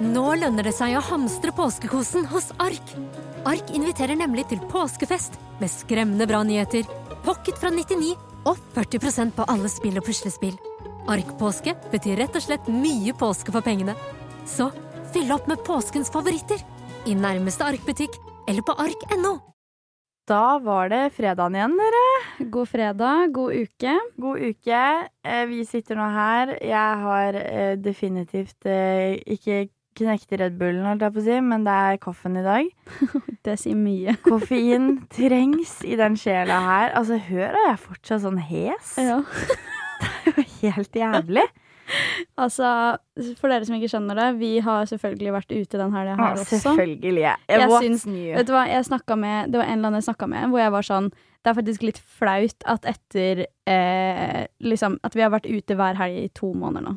Nå lønner det seg å hamstre påskekosen hos Ark. Ark inviterer nemlig til påskefest med skremmende bra nyheter, pocket fra 99 og 40% på alle spill og puslespill. Ark-påske betyr rett og slett mye påske for pengene. Så fyll opp med påskens favoritter i nærmeste Ark-butikk eller på ark.no. Da var det fredagen igjen, dere. God fredag, god uke. God uke. Eh, Vi sitter nå her. Jeg har eh, definitivt eh, ikke knekt Red Bullen, holdt jeg på å si, men det er kaffen i dag. Det sier mye. Koffein trengs i den sjela her. Altså, hør, er jeg fortsatt sånn hes? Ja. Det er jo helt jævlig. Altså, for dere som ikke skjønner det, vi har selvfølgelig vært ute den helga her Ja, også. selvfølgelig. Jeg syns- Vet du hva, jeg med, Det var en eller annen jeg snakka med, hvor jeg var sånn Det er faktisk litt flaut at etter eh, Liksom, at vi har vært ute hver helg i to måneder nå.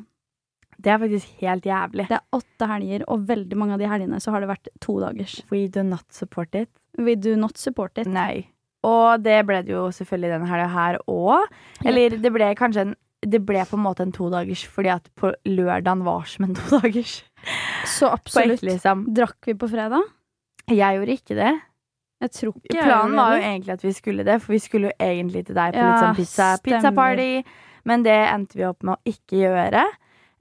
Det er faktisk helt jævlig. Det er åtte helger, og veldig mange av de helgene så har det vært to dagers. We do not support it. We do not support it. Nei. Og det ble det jo selvfølgelig denne helga her òg. Eller det ble kanskje en det ble på en måte en todagers fordi at på lørdagen var som en todagers. Så absolutt. ekte, liksom. Drakk vi på fredag? Jeg gjorde ikke det. Jeg tror ikke Planen var jo egentlig at vi skulle det, for vi skulle jo egentlig til deg på Ja, litt sånn pizza, pizza party. Men det endte vi opp med å ikke gjøre.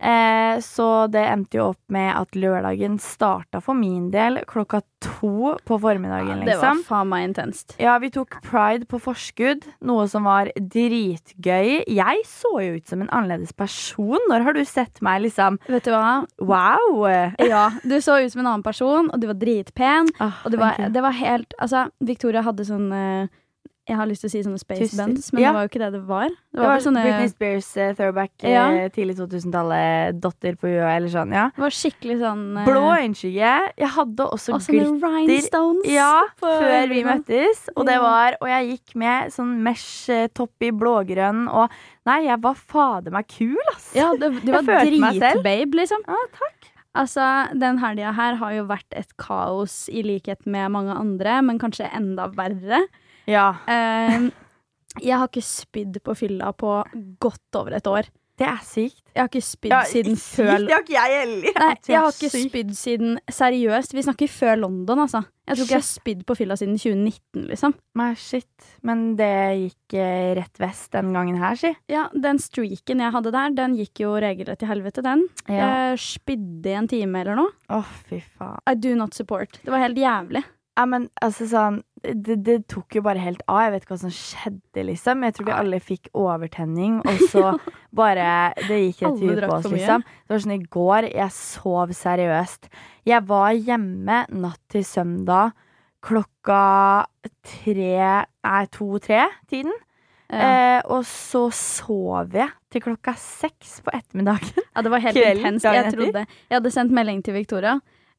Eh, så det endte jo opp med at lørdagen starta for min del klokka to på formiddagen, Det var liksom. faen meg intenst. Ja, vi tok pride på forskudd, noe som var dritgøy. Jeg så jo ut som en annerledes person. Når har du sett meg liksom Vet du hva? Wow! Ja, du så ut som en annen person, og du var dritpen. Ah, Og det var, det var helt Altså, Victoria hadde sånn eh, Jeg har lyst til å si sånne space Tusen- bands, men Ja. det var jo ikke det det var. Det det var, var sånne Britney Spears uh, throwback eh, Ja. tidlig 2000-tallet, dotter på UiA eller sånn. ja Det var skikkelig sånn uh... Blå øyenskygge. Jeg hadde også Og glitter. rhinestones. Ja, før vi møttes. Og det var Og jeg gikk med sånn mesh-topp i blågrønn, og Nei, jeg var fader meg kul, ass. Ja, du, du var dritbabe, liksom. Ja, takk. Altså, den helga her har jo vært et kaos i likhet med mange andre, men kanskje enda verre. Ja. Eh, jeg har ikke spydd på fylla på godt over et år. Det er sykt. Jeg har ikke spydd Ja, siden sykt, før Det har ikke jeg heller. Nei, jeg har ikke spydd siden Seriøst, vi snakker før London, altså. Jeg tror ikke jeg har spydd på fylla siden 2019, liksom. Nei, shit. Men det gikk eh, rett vest den gangen her, si. Ja, Den streaken jeg hadde der, den gikk jo regelrett til helvete, den. Jeg spydde i en time eller noe. Å, fy faen. I do not support. Det var helt jævlig. Ja, men altså sånn det, det tok jo bare helt av. Jeg vet ikke hva som skjedde, liksom. Jeg tror vi alle fikk overtenning, og så bare Det gikk rett i huet på oss, liksom. Det var sånn i går, jeg sov seriøst. Jeg var hjemme natt til søndag klokka tre Nei, to-tre-tiden. Ja. Eh, og så sov jeg til klokka seks på ettermiddagen. ja, det var helt intenst. Jeg, trodde, jeg hadde sendt melding til Victoria,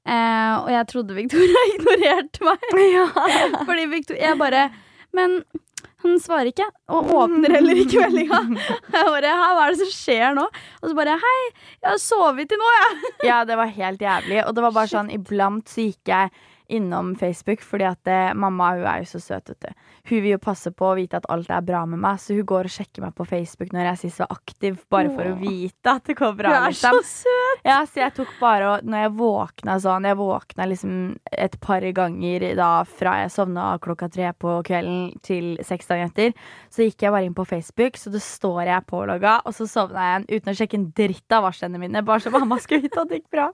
eh, og jeg trodde Victoria ignorerte meg. Fordi Victoria Jeg bare Men han svarer ikke, og åpner heller ikke meldinga. Jeg bare, hva er det som skjer nå? Og så bare Hei, jeg har sovet til nå, jeg. Ja, det var helt jævlig. Og det var bare sånn, iblant så gikk jeg innom Facebook, fordi at det, mamma hun er jo så søt, vet du. Hun vil jo passe på å vite at alt er bra med meg, så hun går og sjekker meg på Facebook når jeg sist så aktiv, bare for å vite at det går bra. Hun er så liksom. søt. Ja, så jeg tok bare og Når jeg våkna sånn Jeg våkna liksom et par ganger da fra jeg sovna klokka tre på kvelden til seks dager etter. Så gikk jeg bare inn på Facebook, så det står jeg pålogga, og så sovna jeg uten å sjekke en dritt av varslene mine, bare så mamma skulle vite at det gikk bra.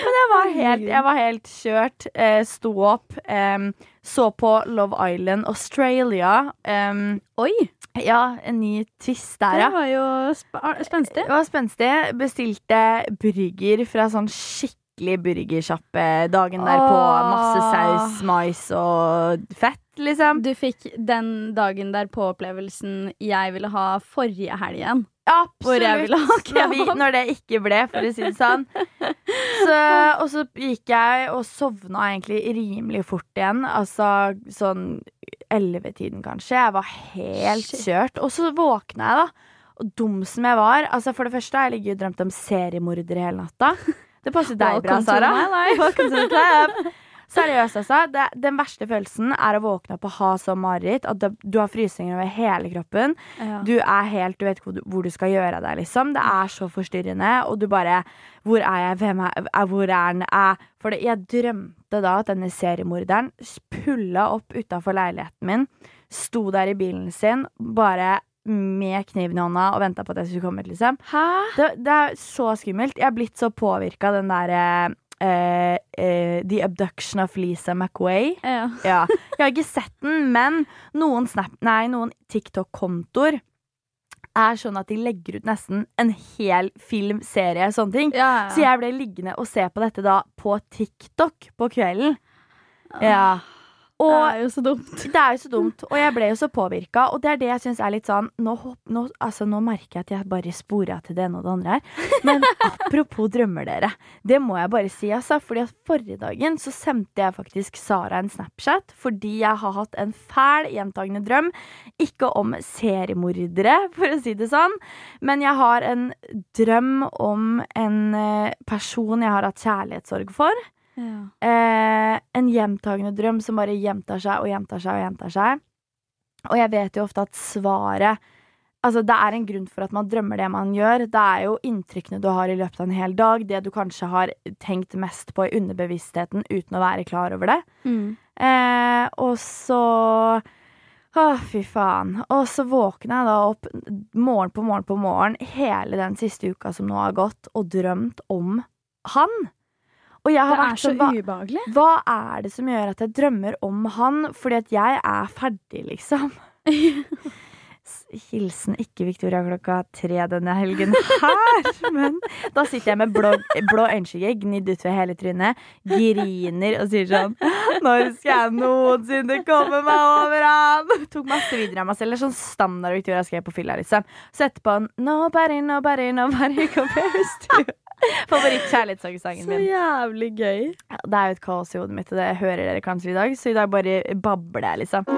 Men jeg var helt, jeg var helt kjørt. Eh, sto opp. em, så på Love Island Australia. Um, Oi, ja, en ny twist der, det var jo sp spenstig. Det var spenstig. Bestilte burger fra sånn skikkelig burgersjappe dagen derpå. på Masse saus, mais og fett, liksom. Du fikk den dagen der på opplevelsen jeg ville ha forrige helgen. ha Når, vi, når det ikke ble, for å si det sånn. Så, og så gikk jeg og sovna egentlig rimelig fort igjen. Altså sånn ellevetiden, kanskje. Jeg var helt kjørt. Og så våkna jeg, da. Og dum som jeg var. Altså For det første har jeg ligget og drømt om seriemordere hele natta. Det passer deg bra, Sara. Seriøst, altså. Det, den verste følelsen er å våkne opp og ha så mareritt at det, du har frysninger over hele kroppen. Ja. Du er helt, du vet hvor du, hvor du skal gjøre av deg, liksom. Det er så forstyrrende, og du bare Hvor er jeg? Hvem er, er Hvor er den? Er For det, jeg drømte da at denne seriemorderen pulla opp utafor leiligheten min, sto der i bilen sin, bare med kniven i hånda og venta på at jeg skulle komme ut, liksom. Det, det er så skummelt. Jeg er blitt så påvirka av den derre eh, eh, The Abduction of Lisa McWay. Ja. Ja. Jeg har ikke sett den, men noen, noen TikTok-kontoer er sånn at de legger ut nesten en hel film, serie, sånne ting. Ja, Så jeg ble liggende og se på dette da på TikTok på kvelden. Ja. Det er jo så dumt. det er jo så dumt, og jeg ble jo så påvirka. Og det er det jeg syns er litt sånn nå, nå, altså, nå merker jeg at jeg bare spora til det ene og det andre her. Men apropos drømmer, dere. Det må jeg bare si, altså. Fordi at forrige dagen så sendte jeg faktisk Sara en Snapchat fordi jeg har hatt en fæl gjentagende drøm. Ikke om seriemordere, for å si det sånn, men jeg har en drøm om en eh, person jeg har hatt kjærlighetssorg for. Ja. Eh, en gjentagende drøm som bare gjentar seg og gjentar seg og gjentar seg. Og jeg vet jo ofte at svaret Altså, det er en grunn for at man drømmer det man gjør. Det er jo inntrykkene du har i løpet av en hel dag, det du kanskje har tenkt mest på i underbevisstheten uten å være klar over det. Mm. Eh, og så Å, fy faen. Og så våkner jeg da opp morgen på morgen på morgen hele den siste uka som nå har gått, og drømt om han. Og jeg har Det vært så sånn, hva, ubehagelig. hva er det som gjør at jeg drømmer om han? Fordi at jeg er ferdig, liksom. Hilsen ikke Victoria klokka tre denne helgen her. Men da sitter jeg med blå, blå øyenskygge, gnidd utover hele trynet, griner og sier sånn Når skal jeg noensinne komme meg over han? Tok masse videoer av meg selv. Det er sånn standard Victoria skrev på fylla, liksom. Så etterpå Nobody, nobody, nobody compares to Favorittkjærlighetssangen Så min. jævlig gøy. Det er jo et kaos i hodet mitt, og det hører dere kanskje i dag, så i dag bare babler jeg, liksom.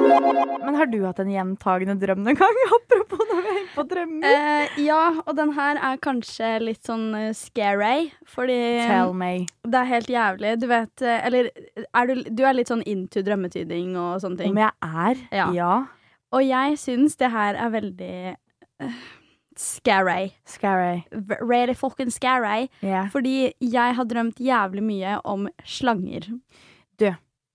Men har du hatt en gjentagende drøm noen gang? Apropos når vi er inne på drømmer. Eh, ja, og den her er kanskje litt sånn uh, scary, fordi Tell me. det er helt jævlig. Du vet eh, Eller er du, du er litt sånn into drømmetyding og sånne ting. Om jeg er? Ja. Ja. Og jeg syns det her er veldig uh, scary. Scary. Really fucking scary. Yeah. Fordi jeg har drømt jævlig mye om slanger. Du,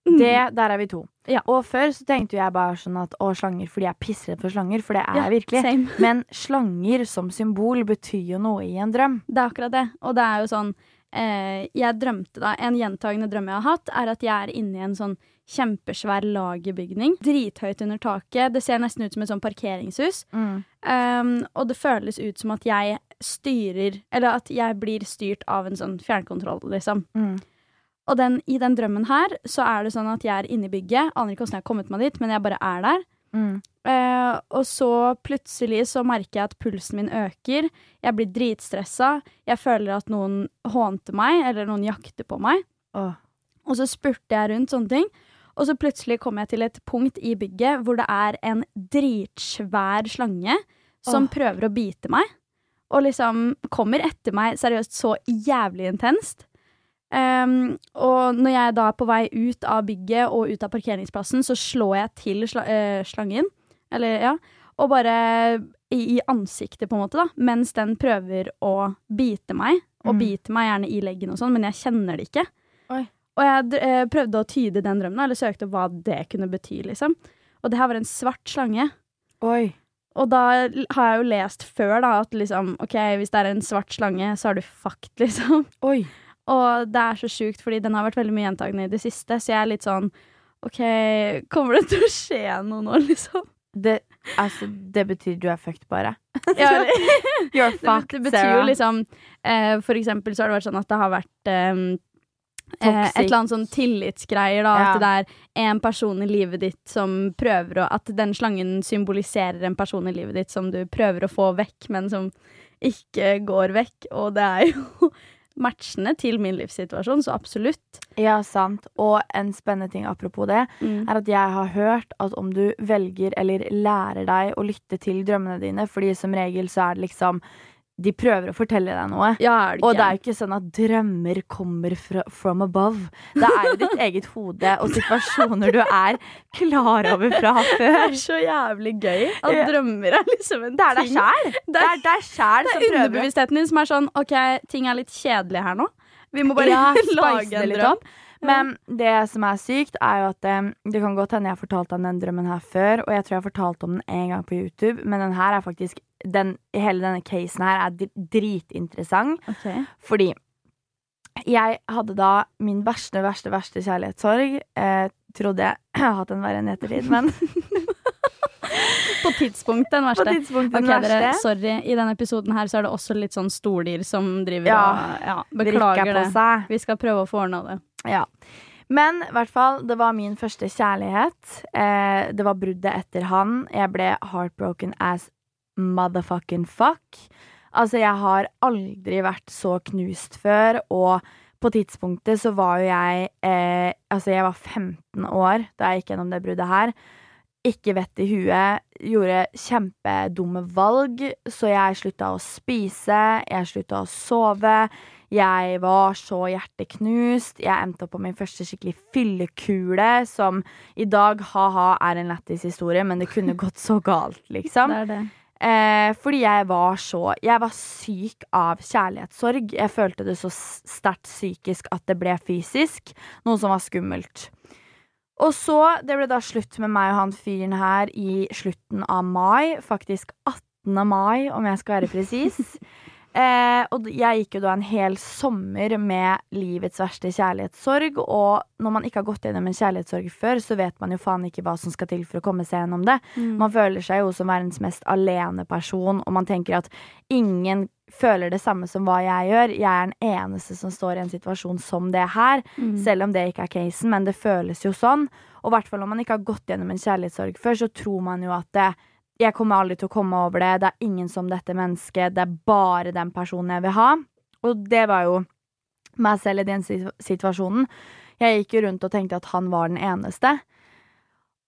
Mm. Det, der er vi to. Ja. Og før så tenkte jeg bare sånn at å, slanger fordi jeg er pissredd for slanger, for det er Ja, jeg virkelig. Same. Men slanger som symbol betyr jo noe i en drøm. Det er akkurat det. Og det er jo sånn Jeg drømte da En gjentagende drøm jeg har hatt, er at jeg er inne i en sånn kjempesvær lagerbygning. Drithøyt under taket. Det ser nesten ut som et sånn parkeringshus. Um, og det føles ut som at jeg styrer Eller at jeg blir styrt av en sånn fjernkontroll, liksom. Mm. Og den, i den drømmen her så er det sånn at jeg er inne i bygget. Aner ikke hvordan jeg har kommet meg dit, men jeg bare er der. Mm. Eh, og så plutselig så merker jeg at pulsen min øker. Jeg blir dritstressa. Jeg føler at noen hånter meg, eller noen jakter på meg. Oh. Og så spurte jeg rundt sånne ting. Og så plutselig kommer jeg til et punkt i bygget hvor det er en dritsvær slange som oh. prøver å bite meg. Og liksom kommer etter meg seriøst så jævlig intenst. Um, og når jeg da er på vei ut av bygget og ut av parkeringsplassen, så slår jeg til sl uh, slangen. Eller, ja. Og bare i, i ansiktet, på en måte, da. Mens den prøver å bite meg. Og Mm. biter meg gjerne i leggen og sånn, men jeg kjenner det ikke. Oi. Og jeg eh, prøvde å tyde den drømmen, eller søkte hva det kunne bety, liksom. Og det her var en svart slange. Oi. Og da har jeg jo lest før da at liksom, ok, hvis det er en svart slange, så er du fucked, liksom. Oi. Og det er så sjukt, fordi den har vært veldig mye gjentagende i det siste, så jeg er litt sånn OK, kommer det til å skje noe nå, liksom? Det, altså, det betyr du er fucked, bare. Ja, You're fucked, fucked, det betyr jo liksom eh, For eksempel så har det vært sånn at det har vært eh, eh, Toxic. et eller annet sånn tillitsgreier, da. Ja. At det er en person i livet ditt som prøver å At den slangen symboliserer en person i livet ditt som du prøver å få vekk, men som ikke går vekk. Og det er jo matchende til min livssituasjon, så absolutt. Ja, sant. Og en spennende ting apropos det, Mm. er at jeg har hørt at om du velger eller lærer deg å lytte til drømmene dine, fordi som regel så er det liksom de prøver å fortelle deg noe. Ja, det Og det er jo ikke sånn at drømmer kommer fra, from above. Det er jo ditt eget hode og situasjoner du er klar over fra før. Det er så jævlig gøy at Ja. drømmer er liksom en Det er deg sjæl. Det er sjæl Det som er prøver. underbevisstheten din som er sånn OK, ting er litt kjedelig her nå. Vi må bare Ja, lage en drøm. opp. Men det som er sykt, er jo at eh, det kan godt hende jeg har fortalt om den drømmen her før, og jeg tror jeg har fortalt om den en gang på YouTube, men den her er faktisk den, Hele denne casen her er dritinteressant, okay. fordi jeg hadde da min verste, verste, verste kjærlighetssorg. Eh, trodde jeg jeg har hatt en verre enn ettertid, men På tidspunktet den verste. Tidspunkt den okay, verste. sorry. I denne episoden her så er det også litt sånn stordyr som driver Ja. og ja, Beklager det. Vi skal prøve å få ordna det. Ja. Men i hvert fall, det var min første kjærlighet. Eh, det var bruddet etter han. Jeg ble heartbroken as motherfucking fuck. Altså, jeg har aldri vært så knust før, og på tidspunktet så var jo jeg eh, Altså, jeg var 15 år da jeg gikk gjennom det bruddet her. Ikke vett i huet. Gjorde kjempedumme valg, så jeg slutta å spise, jeg slutta å sove. Jeg var så hjerteknust. Jeg endte opp på min første skikkelig fyllekule, som i dag, ha-ha, er en lættis historie, men det kunne gått så galt, liksom. Det er det. Eh, fordi jeg var så Jeg var syk av kjærlighetssorg. Jeg følte det så sterkt psykisk at det ble fysisk. Noe som var skummelt. Og så, det ble da slutt med meg og han fyren her i slutten av mai. Faktisk 18. mai, om jeg skal være presis. Eh, og jeg gikk jo da en hel sommer med livets verste kjærlighetssorg. Og når man ikke har gått gjennom en kjærlighetssorg før, så vet man jo faen ikke hva som skal til for å komme seg gjennom det. Mm. Man føler seg jo som verdens mest alene person, og man tenker at ingen føler det samme som hva jeg gjør. Jeg er den eneste som står i en situasjon som det her, Mm. selv om det ikke er casen, men det føles jo sånn. Og i hvert fall når man ikke har gått gjennom en kjærlighetssorg før, så tror man jo at det, jeg kommer aldri til å komme over det, det er ingen som dette mennesket, det er bare den personen jeg vil ha. Og det var jo meg selv i den situasjonen. Jeg gikk jo rundt og tenkte at han var den eneste.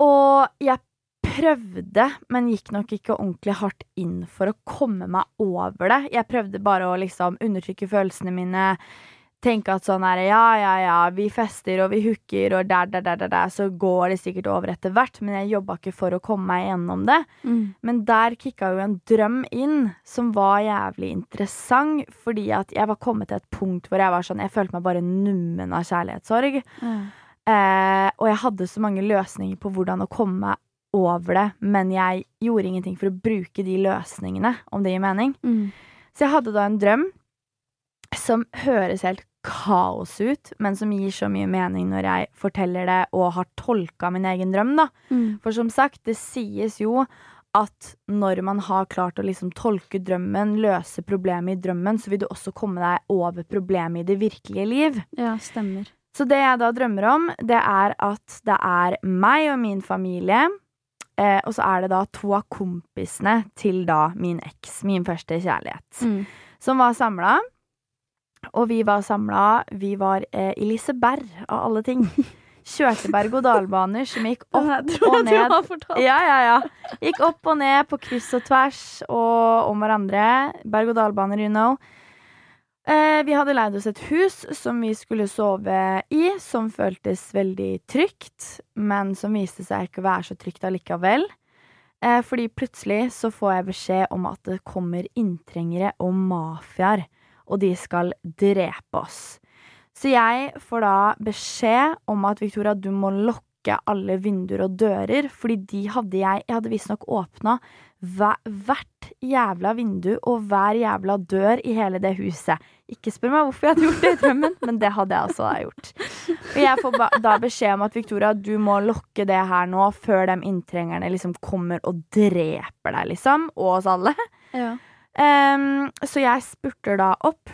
Og jeg prøvde, men gikk nok ikke ordentlig hardt inn for å komme meg over det. Jeg prøvde bare å liksom undertrykke følelsene mine. Tenke at sånn er det, ja, ja, ja, vi fester og vi hooker og der, der, der, der, der, så går det sikkert over etter hvert. Men jeg jobba ikke for å komme meg gjennom det. Mm. Men der kicka jo en drøm inn som var jævlig interessant, fordi at jeg var kommet til et punkt hvor jeg var sånn Jeg følte meg bare nummen av kjærlighetssorg. Mm. Eh, og jeg hadde så mange løsninger på hvordan å komme meg over det, men jeg gjorde ingenting for å bruke de løsningene, om det gir mening. Mm. Så jeg hadde da en drøm som høres helt kaos ut, men som gir så mye mening når jeg forteller det og har tolka min egen drøm, da. Mm. For som sagt, det sies jo at når man har klart å liksom tolke drømmen, løse problemet i drømmen, så vil du også komme deg over problemet i det virkelige liv. Ja, stemmer. Så det jeg da drømmer om, det er at det er meg og min familie, eh, og så er det da to av kompisene til da min eks, min første kjærlighet, Mm. som var samla. Og vi var samla Vi var eh, i Liseberg, av alle ting. Kjørte berg-og-dal-baner som gikk opp og jeg du ned. har. Ja, ja, ja. Gikk opp og ned på kryss og tvers og om hverandre. Berg-og-dal-baner, you know. Eh, vi hadde leid oss et hus som vi skulle sove i, som føltes veldig trygt, men som viste seg ikke å være så trygt allikevel. Eh, fordi plutselig så får jeg beskjed om at det kommer inntrengere og mafiaer, og de skal drepe oss. Så jeg får da beskjed om at Victoria, du må lokke alle vinduer og dører, fordi de hadde jeg Jeg hadde visstnok åpna hvert jævla vindu og hver jævla dør i hele det huset. Ikke spør meg hvorfor jeg hadde gjort det i drømmen, men det hadde jeg altså gjort. Og jeg får da beskjed om at Victoria, du må lokke det her nå før de inntrengerne liksom kommer og dreper deg, liksom. Og oss alle. Ja. Ehm, så jeg spurter da opp.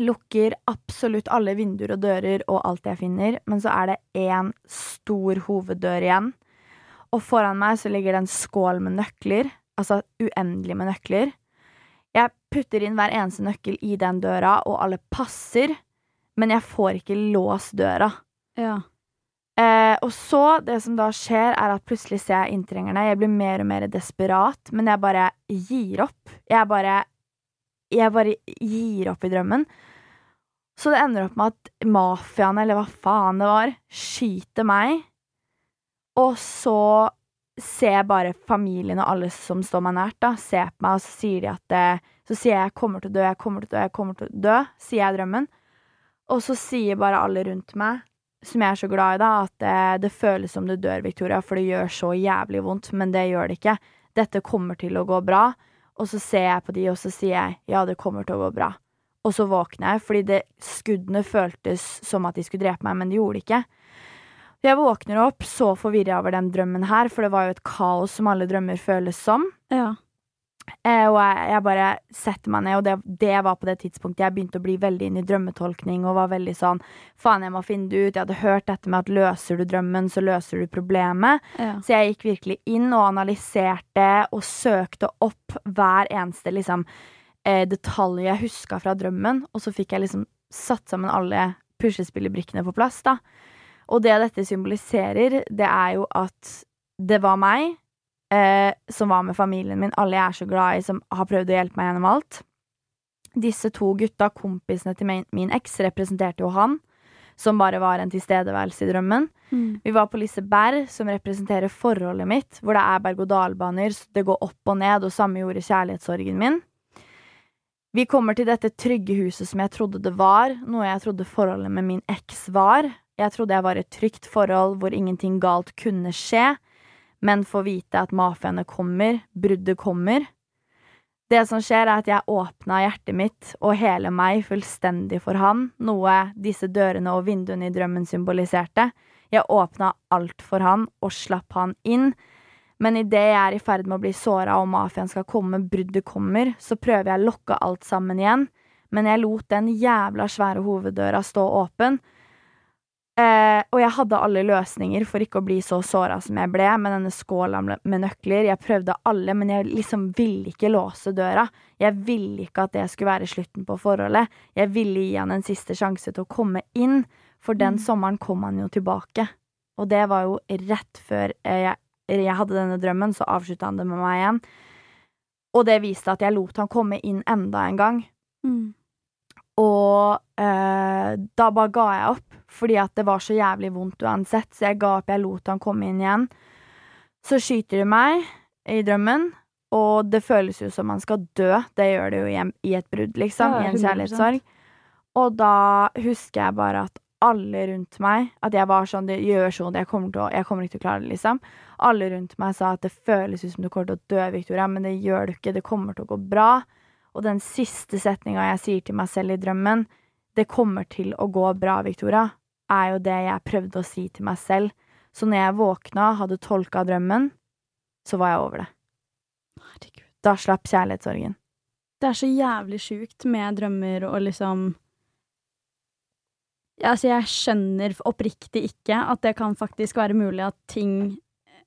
Lukker absolutt alle vinduer og dører og alt jeg finner, men så er det én stor hoveddør igjen. Og foran meg så ligger det en skål med nøkler, altså uendelig med nøkler. Jeg putter inn hver eneste nøkkel i den døra, og alle passer, men jeg får ikke låst døra. ja. Eh, og så, det som da skjer, er at plutselig ser jeg inntrengerne. Jeg blir mer og mer desperat, men jeg bare gir opp. Jeg bare jeg bare gir opp i drømmen. Så det ender opp med at mafiaen, eller hva faen det var, skyter meg. Og så ser bare familien og alle som står meg nært, da, ser på meg, og så sier de at det, Så sier jeg 'jeg kommer til å dø, jeg kommer til å dø, jeg kommer til å dø', sier jeg drømmen. Og så sier bare alle rundt meg, som jeg er så glad i, da, at det, det føles som du dør, Victoria, for det gjør så jævlig vondt, men det gjør det ikke. Dette kommer til å gå bra. Og så ser jeg på de, og så sier jeg 'ja, det kommer til å gå bra'. Og så våkner jeg, fordi det, skuddene føltes som at de skulle drepe meg, men de gjorde det ikke. Jeg våkner opp så forvirra over den drømmen her, for det var jo et kaos som alle drømmer føles som. Ja. Eh, og jeg, jeg bare setter meg ned, og det, det var på det tidspunktet jeg begynte å bli veldig inn i drømmetolkning og var veldig sånn faen, jeg må finne det ut. Jeg hadde hørt dette med at løser du drømmen, så løser du problemet. ja. Så jeg gikk virkelig inn og analyserte og søkte opp hver eneste liksom, eh, detalj jeg huska fra drømmen, og så fikk jeg liksom satt sammen alle puslespillebrikkene på plass, da. Og det dette symboliserer, det er jo at det var meg eh, som var med familien min, alle jeg er så glad i, som har prøvd å hjelpe meg gjennom alt. Disse to gutta, kompisene til min, min eks, representerte jo han, som bare var en tilstedeværelse i drømmen. Mm. Vi var på Liseberg, som representerer forholdet mitt, hvor det er berg-og-dal-baner, så det går opp og ned, og samme gjorde kjærlighetssorgen min. Vi kommer til dette trygge huset som jeg trodde det var, noe jeg trodde forholdet med min eks var. Jeg trodde jeg var i et trygt forhold hvor ingenting galt kunne skje, men får vite at mafiaene kommer, bruddet kommer. Det som skjer, er at jeg åpna hjertet mitt og hele meg fullstendig for han, noe disse dørene og vinduene i drømmen symboliserte. Jeg åpna alt for han og slapp han inn. Men idet jeg er i ferd med å bli såra og mafiaen skal komme, bruddet kommer, så prøver jeg å lokke alt sammen igjen, men jeg lot den jævla svære hoveddøra stå åpen. Eh, og jeg hadde alle løsninger for ikke å bli så såra som jeg ble, med denne skåla med nøkler. Jeg prøvde alle, men jeg liksom ville ikke låse døra. Jeg ville ikke at det skulle være slutten på forholdet. Jeg ville gi han en siste sjanse til å komme inn, for den Mm. sommeren kom han jo tilbake. Og det var jo rett før eh, jeg, jeg hadde denne drømmen, så avslutta han det med meg igjen. Og det viste at jeg lot han komme inn enda en gang. Mm. Og eh, da bare ga jeg opp, fordi at det var så jævlig vondt uansett. Så jeg ga opp, jeg lot han komme inn igjen. Så skyter de meg i drømmen, og det føles jo som man skal dø. Det gjør det jo i, i et brudd, liksom. Ja, I en kjærlighetssorg. Og da husker jeg bare at alle rundt meg At jeg var sånn Det gjør sånn, jeg kommer, å, jeg kommer ikke til å klare det, liksom. Alle rundt meg sa at det føles ut som du kommer til å dø, Victoria, men det gjør du ikke. Det kommer til å gå bra. Og den siste setninga jeg sier til meg selv i drømmen, det kommer til å gå bra, Victoria, er jo det jeg prøvde å si til meg selv. Så når jeg våkna, hadde tolka drømmen, så var jeg over det. Herregud. Da slapp kjærlighetssorgen. Det er så jævlig sjukt med drømmer og liksom ja, Altså, jeg skjønner oppriktig ikke at det kan faktisk være mulig at ting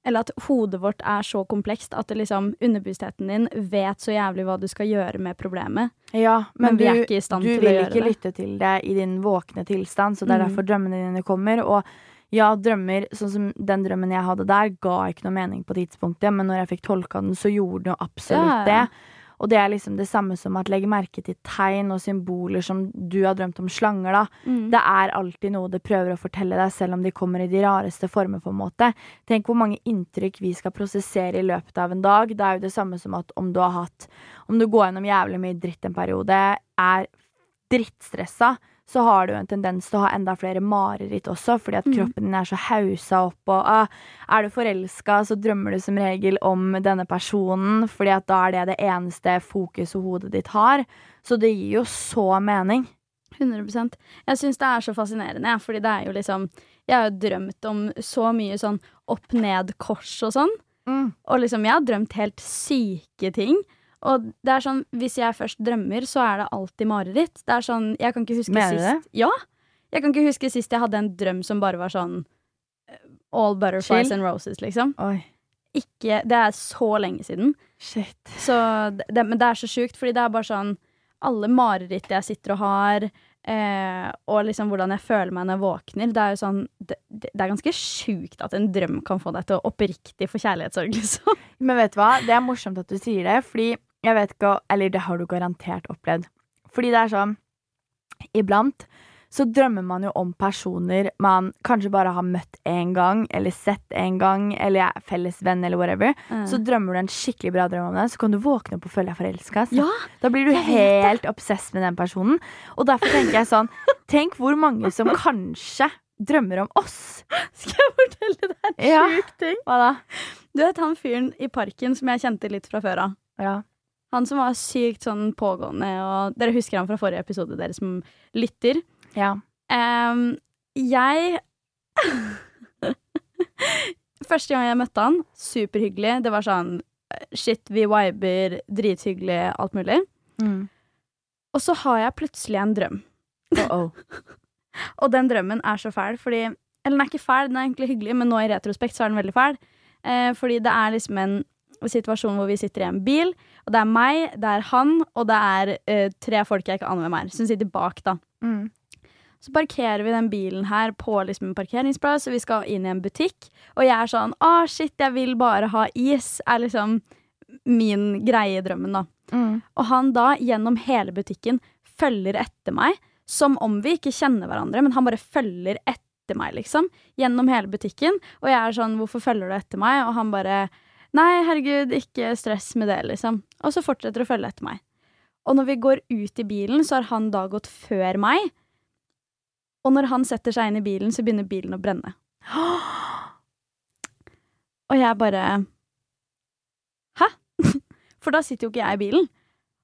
Eller at hodet vårt er så komplekst at det liksom underbevisstheten din vet så jævlig hva du skal gjøre med problemet. Ja, Men men, vi er ikke i stand til å gjøre det. Du vil ikke lytte til det i din våkne tilstand, så det er Mm. derfor drømmene dine kommer. Og ja, drømmer, sånn som den drømmen jeg hadde der, ga ikke noe mening på tidspunktet, men når jeg fikk tolka den, så gjorde den jo absolutt Ja, ja. det. Og det er liksom det samme som at legge merke til tegn og symboler som du har drømt om slanger, da. Mm. Det er alltid noe det prøver å fortelle deg, selv om de kommer i de rareste former, på en måte. Tenk hvor mange inntrykk vi skal prosessere i løpet av en dag. Det er jo det samme som at om du har hatt Om du går gjennom jævlig mye dritt en periode, er drittstressa, så har du en tendens til å ha enda flere mareritt også, fordi at Mhm. kroppen din er så hausa opp, og ah, er du forelska, så drømmer du som regel om denne personen, fordi at da er det det eneste fokuset hodet ditt har. Så det gir jo så mening. 100% Jeg syns det er så fascinerende, ja, fordi det er jo liksom Jeg har jo drømt om så mye sånn opp-ned-kors og sånn. Og liksom, jeg har drømt helt syke ting. Og det er sånn, hvis jeg først drømmer, så er det alltid mareritt. Det er sånn, jeg kan ikke huske Mener sist sist Ja! Jeg kan ikke huske sist jeg hadde en drøm som bare var sånn eh, All butterflies Chill. and roses, liksom. Oi, Ikke Det er så lenge siden. shit. Så det, det, men det er så sjukt, fordi det er bare sånn Alle mareritt jeg sitter og har, eh, og liksom hvordan jeg føler meg når jeg våkner, det er jo sånn Det, det, det er ganske sjukt at en drøm kan få deg til å oppriktig få kjærlighetssorg, liksom. Men vet du hva? Det er morsomt at du sier det, fordi Jeg vet ikke, eller det har du garantert opplevd. Fordi det er sånn Iblant så drømmer man jo om personer man kanskje bare har møtt én gang, eller sett en gang, eller er felles venn, eller whatever. Mm. Så drømmer du en skikkelig bra drøm om det, så kan du våkne opp og føle deg forelska. Ja, Da blir du helt obsess med den personen. Og derfor tenker jeg sånn Tenk hvor mange som kanskje drømmer om oss. Skal jeg fortelle deg en Ja. ting? Hva da? Du vet han fyren i parken som jeg kjente litt fra før av? Ja. Han som var sykt sånn pågående, og dere husker han fra forrige episode, dere som lytter. ja. Um, jeg Første gang jeg møtte han, superhyggelig. Det var sånn shit, vi viber, drithyggelig, alt mulig. Mm. Og så har jeg plutselig en drøm. Uh-oh. Og den drømmen er så fæl, fordi Eller den er ikke fæl, den er egentlig hyggelig, men nå i retrospekt så er den veldig fæl. Eh, fordi det er liksom en situasjon hvor vi sitter i en bil, og det er meg, det er han, og det er uh, tre folk jeg ikke aner hvem er, som sitter bak, da. Mm. Så parkerer vi den bilen her på liksom en parkeringsplass, og vi skal inn i en butikk. Og jeg er sånn Å, shit, jeg vil bare ha is. Er liksom min greie i drømmen, da. Mm. Og han da, gjennom hele butikken, følger etter meg. Som om vi ikke kjenner hverandre, men han bare følger etter meg, liksom. Gjennom hele butikken. Og jeg er sånn Hvorfor følger du etter meg? Og han bare Nei, herregud, ikke stress med det, liksom. Og så fortsetter å følge etter meg. Og når vi går ut i bilen, så har han da gått før meg. Og når han setter seg inn i bilen, så begynner bilen å brenne. Og jeg bare Hæ? For da sitter jo ikke jeg i bilen.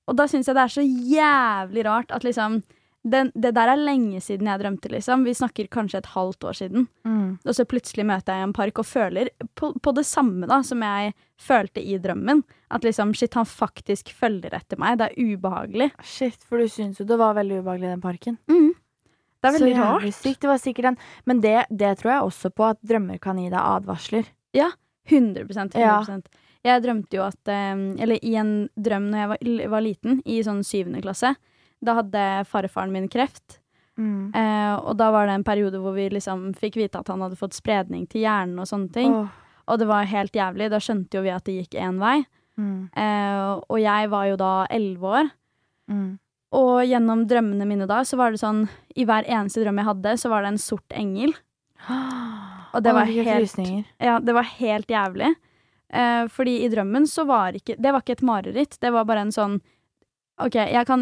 Og da syns jeg det er så jævlig rart at liksom den, Det der er lenge siden jeg drømte, liksom. Vi snakker kanskje et halvt år siden. Mm. Og så plutselig møter jeg en park og føler på, på det samme da som jeg følte i drømmen. At liksom, shit, han faktisk følger etter meg. Det er ubehagelig. Shit, for du syns jo det var veldig ubehagelig i den parken. Det er veldig Så rart. sykt. Det var sikkert en Men det, det tror jeg også på, at drømmer kan gi deg advarsler. 100 100% Ja. Jeg drømte jo at eh, Eller i en drøm når jeg var, var liten, i sånn syvende klasse, da hadde farfaren min kreft. Mm. Eh, og da var det en periode hvor vi liksom fikk vite at han hadde fått spredning til hjernen og sånne ting. Oh. Og det var helt jævlig. Da skjønte jo vi at det gikk én vei. Mm. Eh, og jeg var jo da elleve år. Mm. Og gjennom drømmene mine da, så var det sånn I hver eneste drøm jeg hadde, så var det en sort engel. Og det var helt. Ja, det var helt jævlig. Eh, fordi i drømmen så var ikke Det var ikke et mareritt. Det var bare en sånn OK, jeg kan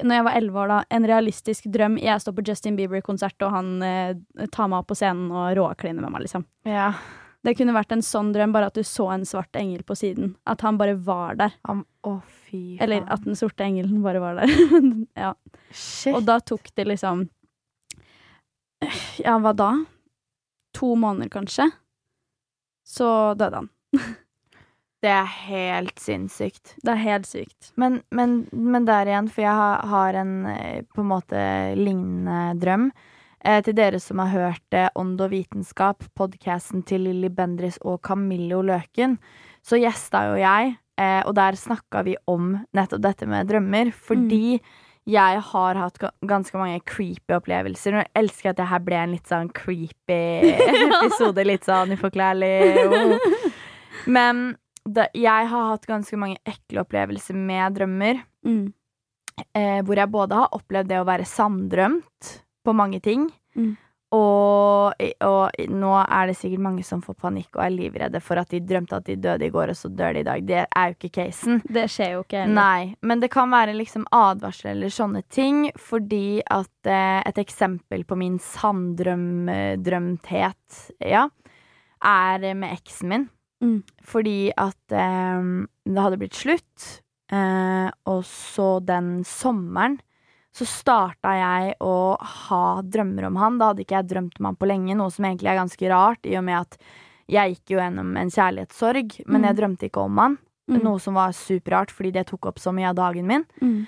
Når jeg var elleve år, da, en realistisk drøm. Jeg står på Justin Bieber-konsert, og han eh, tar meg opp på scenen og råkliner med meg, liksom. Ja. Det kunne vært en sånn drøm, bare at du så en svart engel på siden. At han bare var der. Am- Å, fy faen. Eller at den sorte engelen bare var der. ja. Shit. Og da tok det liksom Ja, hva da? To måneder, kanskje. Så døde han. Det er helt sinnssykt. Det er helt sykt. Men, men, men der igjen, for jeg har, har en eh, på en måte lignende drøm. Eh, til dere som har hørt eh, Ånd og vitenskap, podkasten til Lilly Bendriss og Camillo Løken, så gjesta jo jeg, eh, og der snakka vi om nettopp dette med drømmer, fordi jeg har hatt ganske mange creepy opplevelser. Jeg elsker at det her ble en litt sånn creepy episode, litt sånn uforklarlig. Oh. Men det, jeg har hatt ganske mange ekle opplevelser med drømmer. Mm. Eh, hvor jeg både har opplevd det å være sanndrømt på mange ting. Mm. Og, og nå er det sikkert mange som får panikk og er livredde for at de drømte at de døde i går, og så dør de i dag. Det er jo ikke casen. Det skjer jo ikke heller. Nei, men det kan være liksom advarsler eller sånne ting, fordi at eh, et eksempel på min sanndrømthet, ja, er med eksen min. Mm. Fordi at eh, det hadde blitt slutt, eh, og så den sommeren så starta jeg å ha drømmer om han. Da hadde ikke jeg drømt om han på lenge, noe som egentlig er ganske rart, i og med at jeg gikk jo gjennom en kjærlighetssorg, men Mm. jeg drømte ikke om han. Mm. Noe som var superrart, fordi det tok opp så mye av dagen min. Mm.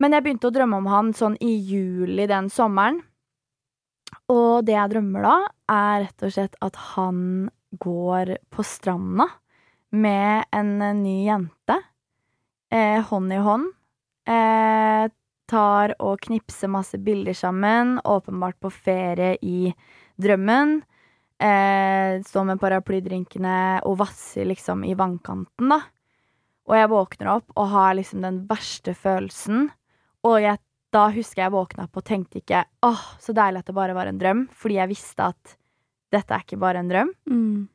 Men jeg begynte å drømme om han sånn i juli den sommeren. Og det jeg drømmer da, er rett og slett at han går på stranda med en eh, ny jente. Eh, hånd i hånd. Eh, tar og knipser masse bilder sammen. Åpenbart på ferie i drømmen. Eh, står med paraplydrinkene og vasser liksom i vannkanten, da. Og jeg våkner opp og har liksom den verste følelsen. Og jeg, da husker jeg våkna opp og tenkte ikke åh, så deilig at det bare var en drøm, fordi jeg visste at dette er ikke bare en drøm. Mm.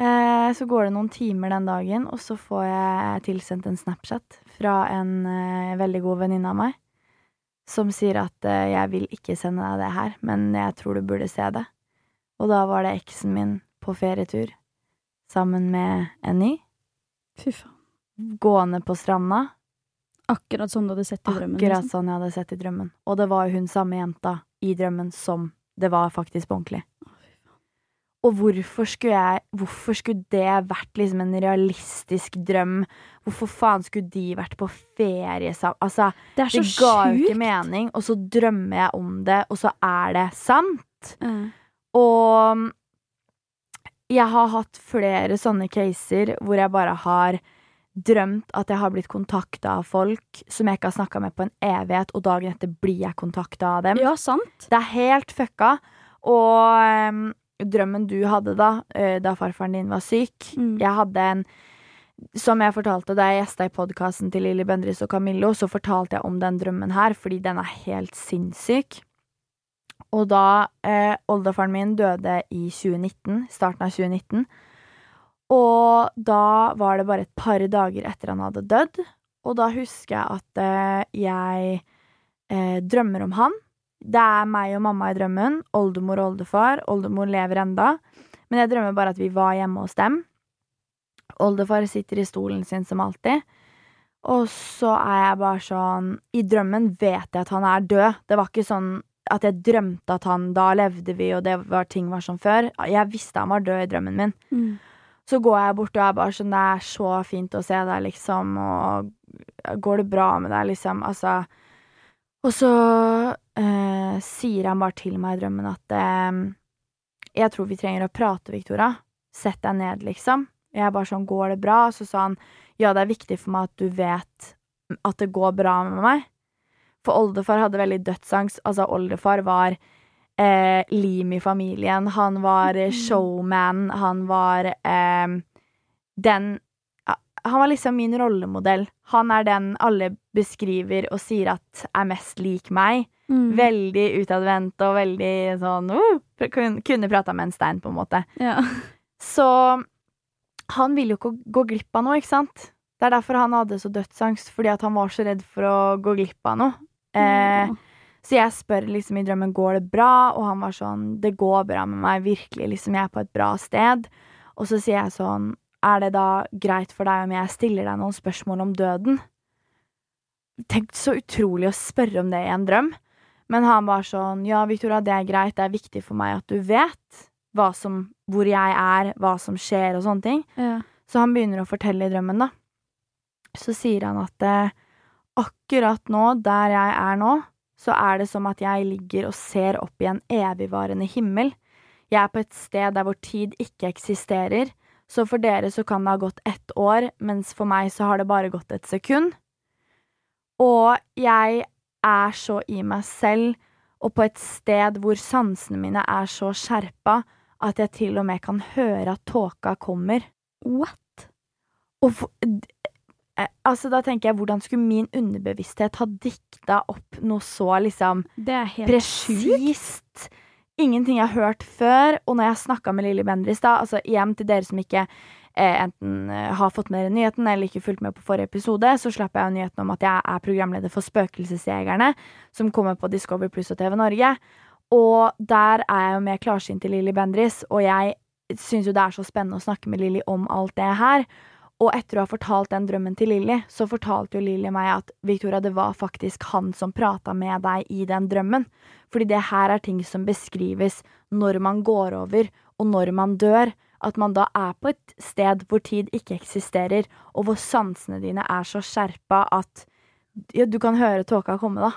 Eh, så går det noen timer den dagen, og så får jeg tilsendt en Snapchat fra en eh, veldig god venninne av meg, som sier at eh, jeg vil ikke sende deg det her, men jeg tror du burde se det. Og da var det eksen min på ferietur sammen med en ny, Fy faen. gående på stranda, Akkurat sånn du hadde sett i drømmen. akkurat liksom. sånn jeg hadde sett i drømmen. Og det var jo hun samme jenta i drømmen som det var faktisk på ordentlig. Og hvorfor skulle jeg Hvorfor skulle det vært liksom en realistisk drøm? Hvorfor faen skulle de vært på ferie sammen? Altså, Det er det ga ga jo ikke mening, og så drømmer jeg om det, og så er det sant. Mm. Og jeg har hatt flere sånne caser hvor jeg bare har drømt at jeg har blitt kontakta av folk som jeg ikke har snakka med på en evighet, og dagen etter blir jeg kontakta av dem. ja, sant. Det er helt fucka. Og em, drømmen du hadde da, eh, da farfaren din var syk Mm. Jeg hadde en Som jeg fortalte da jeg gjesta i podkasten til Lilly Bendriss og Camillo, så fortalte jeg om den drømmen her, fordi den er helt sinnssyk. Og da eh, oldefaren min døde i 2019, starten av 2019, og da var det bare et par dager etter han hadde dødd, og da husker jeg at eh, jeg eh, drømmer om han. Det er meg og mamma i drømmen, oldemor og oldefar. Oldemor lever enda, men jeg drømmer bare at vi var hjemme hos dem. Oldefar sitter i stolen sin som alltid. Og så er jeg bare sånn I drømmen vet jeg at han er død. Det var ikke sånn at jeg drømte at han Da levde vi, og det var, ting var som før. Jeg visste han var død i drømmen min. Mm. Så går jeg bort og er bare sånn Det er så fint å se deg, liksom, og går det bra med deg, liksom? Altså Og så eh, sier han bare til meg i drømmen at eh, Jeg tror vi trenger å prate, Victoria. Sett deg ned, liksom. Jeg bare sånn Går det bra? Så sa han ja, det er viktig for meg at du vet at det går bra med meg. For oldefar hadde veldig dødsangst. Altså, oldefar var eh, lim i familien. Han var eh, showman. Han var eh, den Han var liksom min rollemodell. Han er den alle beskriver og sier at er mest lik meg. Mm. Veldig utadvendt og veldig sånn uh, Kunne prata med en stein, på en måte. Ja. Så han ville jo ikke gå glipp av noe, ikke sant? Det er derfor han hadde så dødsangst, fordi at han var så redd for å gå glipp av noe. Eh, så jeg spør liksom i drømmen går det bra, og han var sånn det går bra med meg, virkelig, liksom jeg er på et bra sted. Og så sier jeg sånn er det da greit for deg om jeg stiller deg noen spørsmål om døden? Tenk så utrolig å spørre om det i en drøm. Men han var sånn ja, Victoria, det er greit, det er viktig for meg at du vet hva som, hvor jeg er, hva som skjer og sånne ting. Ja. Så han begynner å fortelle i drømmen, da. Så sier han at eh, akkurat nå, der jeg er nå, så er det som at jeg ligger og ser opp i en evigvarende himmel. Jeg er på et sted der hvor tid ikke eksisterer, så for dere så kan det ha gått ett år, mens for meg så har det bare gått et sekund. Og jeg er så i meg selv og på et sted hvor sansene mine er så skjerpa at jeg til og med kan høre at tåka kommer. What? Og for, eh, altså, da tenker jeg, hvordan skulle min underbevissthet ha dikta opp noe så liksom Det er helt presist? presist? Ingenting jeg har hørt før. Og når jeg snakka med Lilly Bendriss, da, altså igjen til dere som ikke eh, enten eh, har fått med dere nyheten eller ikke fulgt med på forrige episode, så slapp jeg nyheten om at jeg er programleder for Spøkelsesjegerne, som kommer på Discovery Pluss og TV Norge. Og der er jeg jo med klarsynt til Lilly Bendris, og jeg syns jo det er så spennende å snakke med Lilly om alt det her. Og etter å ha fortalt den drømmen til Lilly, så fortalte jo Lilly meg at Victoria, det var faktisk han som prata med deg i den drømmen. Fordi det her er ting som beskrives når man går over, og når man dør. At man da er på et sted hvor tid ikke eksisterer, og hvor sansene dine er så skjerpa at ja, du kan høre tåka komme, da.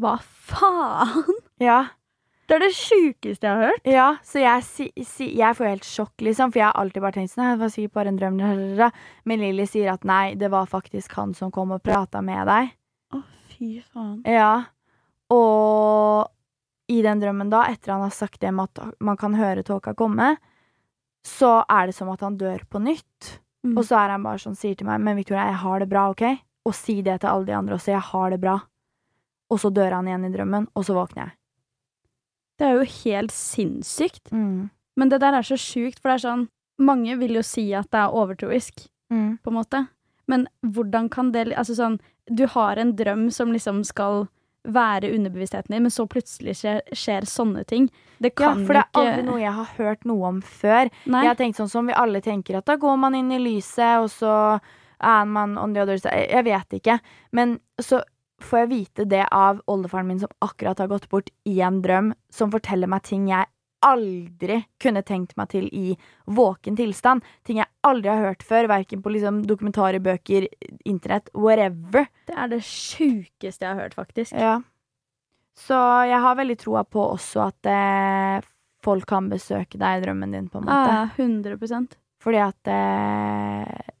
Hva faen? Ja. Det er det sjukeste jeg har hørt. Ja, så jeg, si, si, jeg får helt sjokk, liksom, for jeg har alltid bare tenkt sånn, det var sikkert bare en drøm, men Lilly sier at nei, det var faktisk han som kom og prata med deg. Å, fy faen. Ja, og i den drømmen da, etter han har sagt det med at man kan høre tåka komme, så er det som at han dør på nytt. Mm. Og så er han bare sånn, sier til meg Men Victoria, jeg har det bra, OK? Og si det til alle de andre også. Jeg har det bra. Og så dør han igjen i drømmen, og så våkner jeg. Det er jo helt sinnssykt. Mm. Men det der er så sjukt, for det er sånn Mange vil jo si at det er overtroisk, Mm. på en måte. Men hvordan kan det Altså sånn Du har en drøm som liksom skal være underbevisstheten din, men så plutselig skjer, skjer sånne ting. Det Ja, for det er ikke aldri noe jeg har hørt noe om før. Nei. Jeg har tenkt sånn som vi alle tenker, at da går man inn i lyset, og så er man on the other side. Jeg vet ikke. Men så får jeg vite det av oldefaren min som akkurat har gått bort i en drøm, som forteller meg ting jeg aldri kunne tenkt meg til i våken tilstand. Ting jeg aldri har hørt før, verken på liksom dokumentarer, bøker, internett, whatever. Det er det sjukeste jeg har hørt, faktisk. Ja. Så jeg har veldig troa på også at eh, folk kan besøke deg i drømmen din, på en måte. Ja, 100 Fordi at eh,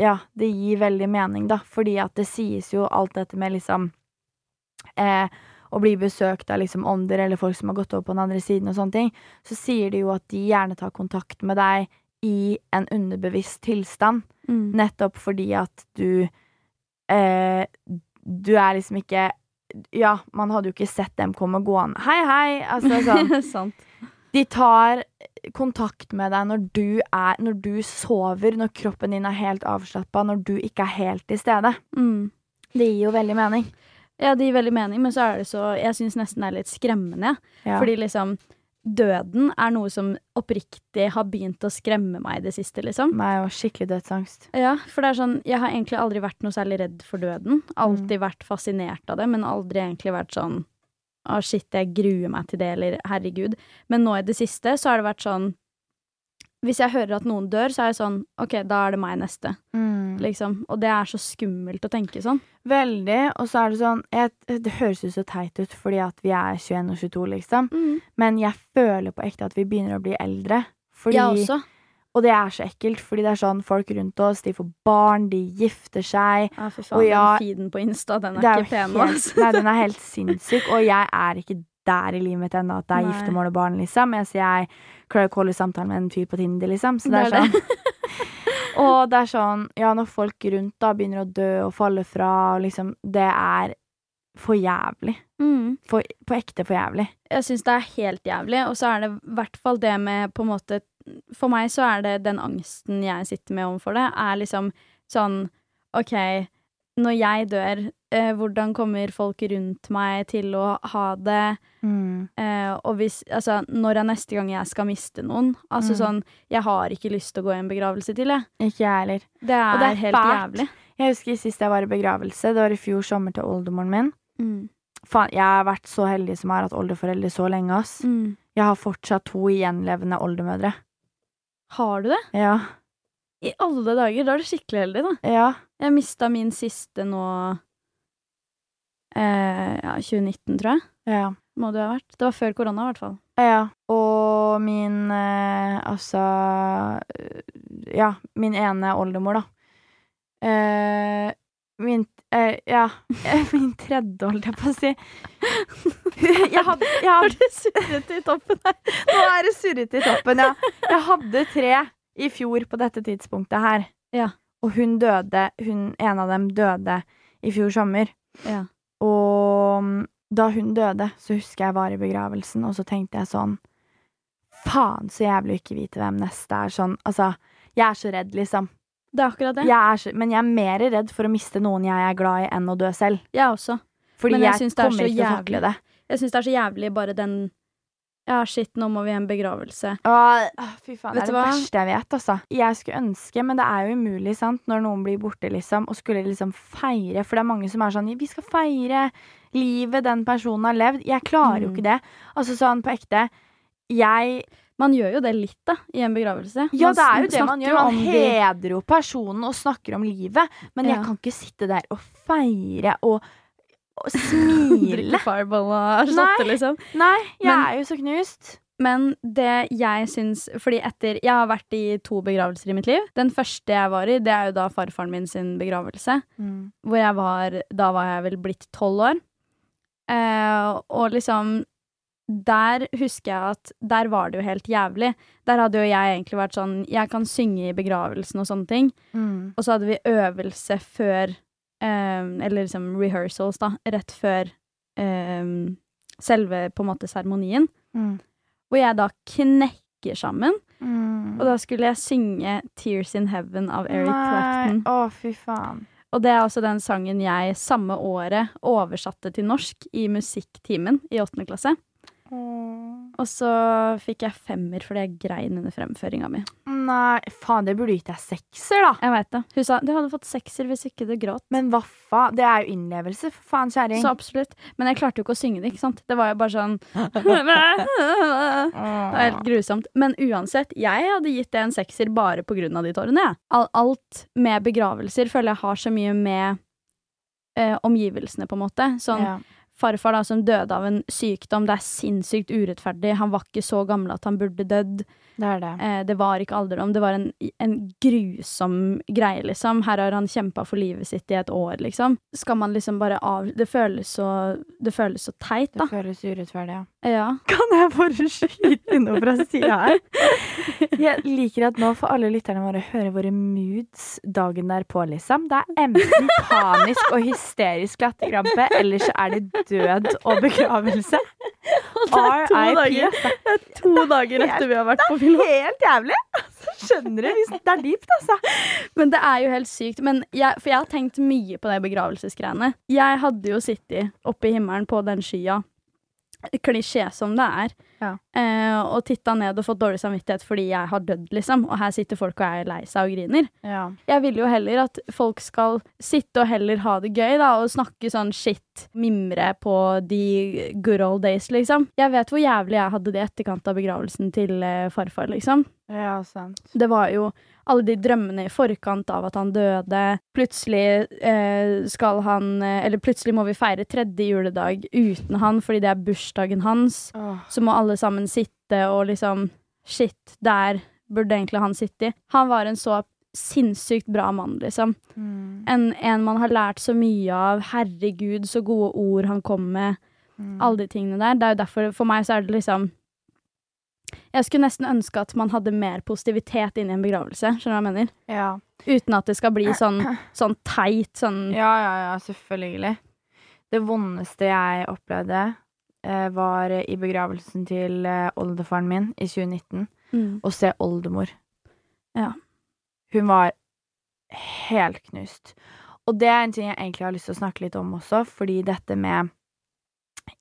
Ja, det gir veldig mening, da. Fordi at det sies jo alt dette med liksom eh, Å bli besøkt av liksom ånder eller folk som har gått over på den andre siden og sånne ting, så sier de jo at de gjerne tar kontakt med deg i en underbevisst tilstand. Mm. Nettopp fordi at du eh, Du er liksom ikke Ja, man hadde jo ikke sett dem komme gående. Hei, hei! Altså sånn. De tar kontakt med deg når du er Når du sover, når kroppen din er helt avslappa, når du ikke er helt til stede. Mm. Det gir jo veldig mening. Ja, det gir veldig mening, men så er det så Jeg syns nesten det er litt skremmende, ja. Fordi liksom Døden er noe som oppriktig har begynt å skremme meg i det siste, liksom. er jo skikkelig dødsangst. Ja, for det er sånn Jeg har egentlig aldri vært noe særlig redd for døden. Alltid vært fascinert av det, men aldri egentlig vært sånn Å, shit, jeg gruer meg til det, eller herregud. Men nå i det siste så har det vært sånn Hvis jeg hører at noen dør, så er jeg sånn OK, da er det meg neste, liksom. Og det er så skummelt å tenke sånn. Veldig. Og så er det sånn jeg, Det høres jo så teit ut fordi at vi er 21 og 22, liksom. Men jeg føler på ekte at vi begynner å bli eldre. Fordi, Jeg også. Og det er så ekkelt, fordi det er sånn folk rundt oss, de får barn, de gifter seg. Ja, fy Og faen. ja, den feeden på Insta, den er, er ikke pen. helt, nei, den er helt sinnssyk, og jeg er ikke der i livet mitt ennå at det er Nei. giftermål og barn, liksom. Jeg, så jeg klarer ikke å holde samtalen med en fyr på Tinder, liksom. Så det, Det er er sånn. og det er sånn, ja, når folk rundt da begynner å dø og falle fra, og liksom, det er for jævlig. Mm. For, på ekte for jævlig. Jeg syns det er helt jævlig, og så er det i hvert fall det med på en måte For meg så er det den angsten jeg sitter med overfor det, er liksom sånn OK, når jeg dør, eh, hvordan kommer folk rundt meg til å ha det? Eh, og hvis Altså, når er neste gang jeg skal miste noen? Altså Mm. sånn Jeg har ikke lyst til å gå i en begravelse til, jeg. Ikke jeg heller. Det er, Og det er helt fælt. jævlig. Jeg husker sist jeg var i begravelse, det var i fjor sommer til oldemoren min. Mm. Faen, jeg har vært så heldig som jeg har hatt oldeforeldre så lenge, ass. Mm. Jeg har fortsatt to gjenlevende oldemødre. Har du det? Ja. I alle dager! Da er du skikkelig heldig, da. Ja. Jeg mista min siste nå eh, Ja, 2019, tror jeg. Ja. Må det ha vært. Det var før korona, i hvert fall. Ja. Og min eh, Altså eh, Ja, min ene oldemor, da. Eh, min eh, Ja, min tredje, holdt jeg på å si. Jeg hadde, jeg hadde det surret i toppen her? Nå er det surret i toppen, ja. Jeg hadde tre i fjor på dette tidspunktet her. Ja. Og hun døde, hun, en av dem døde i fjor sommer. Ja. Og mm, da hun døde, så husker jeg var i begravelsen, og så tenkte jeg sånn Faen, så jævlig ikke vite hvem neste er. Sånn, altså, jeg er så redd, liksom. Det er akkurat det. Jeg er men jeg er mer redd for å miste noen jeg er glad i, enn å dø selv. Jeg også. Fordi Men jeg jeg, synes det er kommer så ikke til å jævlig. takle det. Jeg syns det er så jævlig bare den Ja, shit, nå må vi i en begravelse. Åh, åh, fy faen, Vet det er det hva? verste jeg vet, altså. Jeg skulle ønske, men det er jo umulig, sant, når noen blir borte, liksom, og skulle liksom feire, for det er mange som er sånn, vi skal feire livet den personen har levd. Jeg klarer jo Mm. ikke det. Altså sånn på ekte. Jeg Man gjør jo det litt, da, i en begravelse. Ja, det er jo det man gjør. Man hedrer jo personen og snakker om livet, men jeg kan ikke sitte der og feire og, og smile. Drikke fireball og shotte, liksom. Nei, jeg Men- er jo så knust. Men det jeg syns Fordi etter Jeg har vært i to begravelser i mitt liv. Den første jeg var i, det er jo da farfaren min sin begravelse. Hvor jeg var Da var jeg vel blitt tolv år. Eh, og liksom der husker jeg at der var det jo helt jævlig. Der hadde jo jeg egentlig vært sånn Jeg kan synge i begravelsen og sånne ting. Mm. Og så hadde vi øvelse før um, Eller liksom rehearsals, da. Rett før um, selve på en måte seremonien. Mm. Hvor jeg da knekker sammen. Mm. Og da skulle jeg synge 'Tears in Heaven' av Eric Nei. Clapton. Å, fy faen. Og det er altså den sangen jeg samme året oversatte til norsk i musikktimen i åttende klasse. Og så fikk jeg femmer fordi jeg grein under fremføringa mi. Nei, faen, det burde gitt deg sekser, da. Jeg vet det. Hun sa du hadde fått sekser hvis ikke du gråt. Men hva faen? Det er jo innlevelse, for faen, kjerring. Så absolutt. Men jeg klarte jo ikke å synge det, ikke sant. Det var jo bare sånn Det var helt grusomt. Men uansett, jeg hadde gitt det en sekser bare på grunn av de tårene, jeg. Al alt med begravelser føler jeg har så mye med eh, omgivelsene, på en måte. Sånn Ja. Farfar da som døde av en sykdom, det er sinnssykt urettferdig. Han var ikke så gammel at han burde dødd. Det er det. Eh, det var ikke alderdom. Det var en, en grusom greie, liksom. Her har han kjempa for livet sitt i et år, liksom. Skal man liksom bare av Det føles så Det føles så teit, Det føles urettferdig, ja. Ja. Kan jeg bare skyte inn noe fra sida her? Jeg liker at nå får alle lytterne våre høre våre moods dagen derpå, liksom. Det er enten panisk og hysterisk latterkrampe, eller så er det død og begravelse. RIP. To dager etter vi har vært på film. Helt jævlig! Altså, skjønner du? Det er dypt, altså. Men det er jo helt sykt. Jeg, for jeg har tenkt mye på det begravelsesgreiene. Jeg hadde jo sittet oppe i himmelen på den skya, klisjé som det er, Ja. eh, og titta ned og fått dårlig samvittighet fordi jeg har dødd, liksom. Og her sitter folk og er lei seg og griner. Ja. Jeg vil jo heller at folk skal sitte og heller ha det gøy, da, og snakke sånn shit, mimre på de good old days, liksom. Jeg vet hvor jævlig jeg hadde det i etterkant av begravelsen til eh, farfar, liksom. ja, sant. Det var jo alle de drømmene i forkant av at han døde. Plutselig eh, skal han eh, Eller plutselig må vi feire tredje juledag uten han fordi det er bursdagen hans. Oh. Så må alle sammen sitte og liksom Shit, der burde egentlig han sitte. Han var en så sinnssykt bra mann, liksom. Mm. En, en man har lært så mye av. Herregud, så gode ord han kom med. Mm. Alle de tingene der. Det er jo derfor, for meg så er det liksom Jeg skulle nesten ønske at man hadde mer positivitet inn i en begravelse. Skjønner du hva jeg mener? Ja. Uten at det skal bli sånn, sånn teit, sånn ja, ja, ja, selvfølgelig. Det vondeste jeg opplevde, var i begravelsen til eh, oldefaren min i 2019. mm. og se oldemor. Ja. Hun var helt knust. Og det er en ting jeg egentlig har lyst til å snakke litt om også, fordi dette med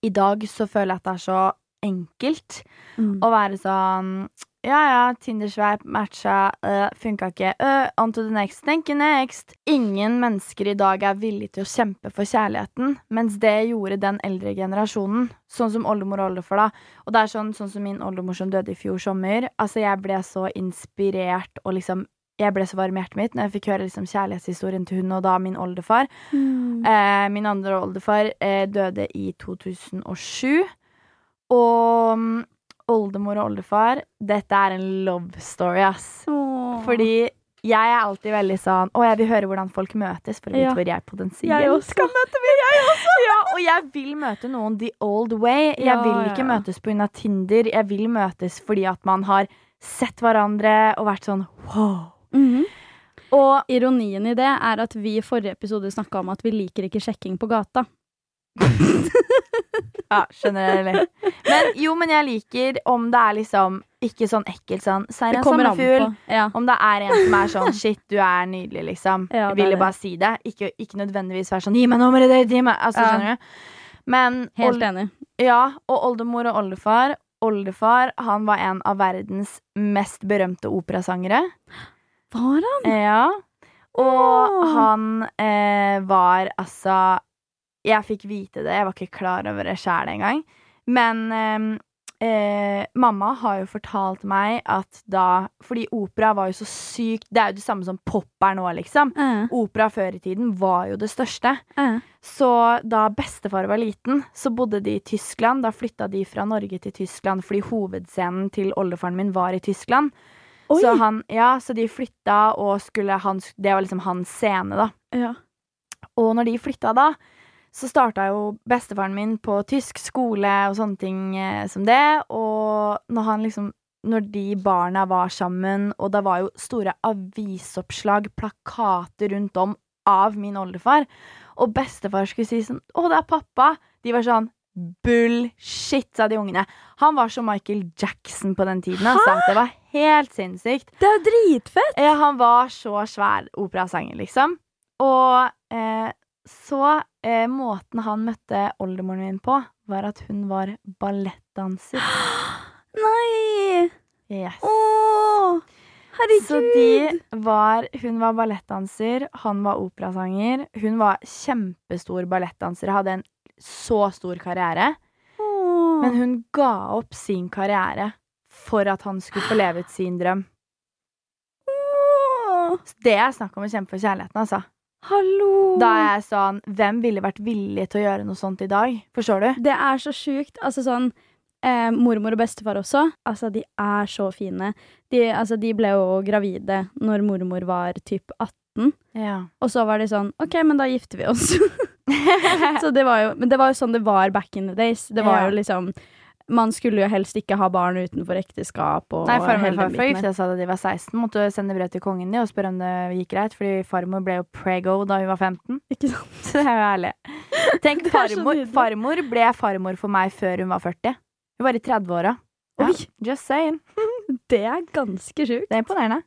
I dag så føler jeg at det er så enkelt Mm. å være sånn ja, ja, Tinder-sveip, matcha, uh, funka ikke. Uh, on to the next. You next. Ingen mennesker i dag er villige til å kjempe for kjærligheten, mens det gjorde den eldre generasjonen. Sånn som oldemor og oldefar, da. Og det er sånn, sånn som min oldemor som døde i fjor sommer. Altså, jeg ble så inspirert og liksom jeg ble så varm i hjertet mitt når jeg fikk høre liksom kjærlighetshistorien til hun og da min oldefar. Mm. Eh, min andre oldefar eh, døde i 2007. Og oldemor og oldefar, dette er en love story, ass. Åh. Fordi jeg er alltid veldig sånn Å, jeg vil høre hvordan folk møtes, for å vite Ja. hvor jeg potensielt Jeg også. skal møte meg. Jeg også. Ja, og jeg vil møte noen the old way. Jeg Ja, vil ikke ja. møtes pga. Tinder. Jeg vil møtes fordi at man har sett hverandre og vært sånn wow. Mhm. Og Ironien i det er at vi i forrige episode snakka om at vi liker ikke sjekking på gata. Ja, litt. Men jo, men jeg liker om det er liksom ikke sånn ekkelt sånn Serr en sommerfugl. Ja. Om det er en som er sånn shit, du er nydelig, liksom. Ja, ville bare si det. Ikke, ikke nødvendigvis være sånn gi meg nummeret ditt, gi meg Altså, Ja. skjønner du? Men Helt enig. ja, og oldemor og oldefar Oldefar, han var en av verdens mest berømte operasangere. Var han? Ja. Og oh. han eh, var altså Jeg fikk vite det, jeg var ikke klar over det sjæl engang. Men eh, eh, mamma har jo fortalt meg at da Fordi opera var jo så sykt Det er jo det samme som pop er nå, liksom. Eh, Opera før i tiden var jo det største. eh. Så da bestefar var liten, så bodde de i Tyskland. Da flytta de fra Norge til Tyskland fordi hovedscenen til oldefaren min var i Tyskland. Oi. Så, han, ja, så de flytta, og skulle han, det var liksom hans scene, da. Ja. Og når de flytta da, så starta jo bestefaren min på tysk skole og sånne ting eh, som det. Og når han liksom Når de barna var sammen, og det var jo store avisoppslag, plakater rundt om av min oldefar, og bestefar skulle si sånn 'Å, det er pappa', de var sånn Bullshit, sa de ungene. Han var som Michael Jackson på den tiden. Altså. Det var helt sinnssykt. Det er jo dritfett! Ja, han var så svær operasanger, liksom. Og eh, så eh, Måten han møtte oldemoren min på, var at hun var ballettdanser. Nei! Yes. Å, herregud! Så de var Hun var ballettdanser, han var operasanger. Hun var kjempestor ballettdanser, hadde en så stor karriere. Åh. Men hun ga opp sin karriere for at han skulle få leve ut sin drøm. Åh. Det er snakk om å kjempe for kjærligheten, altså. Hallo! Da er jeg sånn Hvem ville vært villig til å gjøre noe sånt i dag? Forstår du? Det er så sjukt. Altså sånn eh, Mormor og bestefar også. Altså, de er så fine. De, altså, de ble jo gravide når mormor var typ 18. Ja. Og så var de sånn OK, men da gifter vi oss. så det var jo Men det var jo sånn det var back in the days. Det var Ja. jo liksom Man skulle jo helst ikke ha barn utenfor ekteskap og Nei, farmor og farfar gifta seg da de var 16. Måtte sende brev til kongen din og spørre om det gikk greit, fordi farmor ble jo prego da hun var 15. Ikke sant? Så det er jo ærlig. Tenk, farmor, farmor ble farmor for meg før hun var 40. Hun var i 30-åra. Ja, just saying. det er ganske sjukt. Det er imponerende.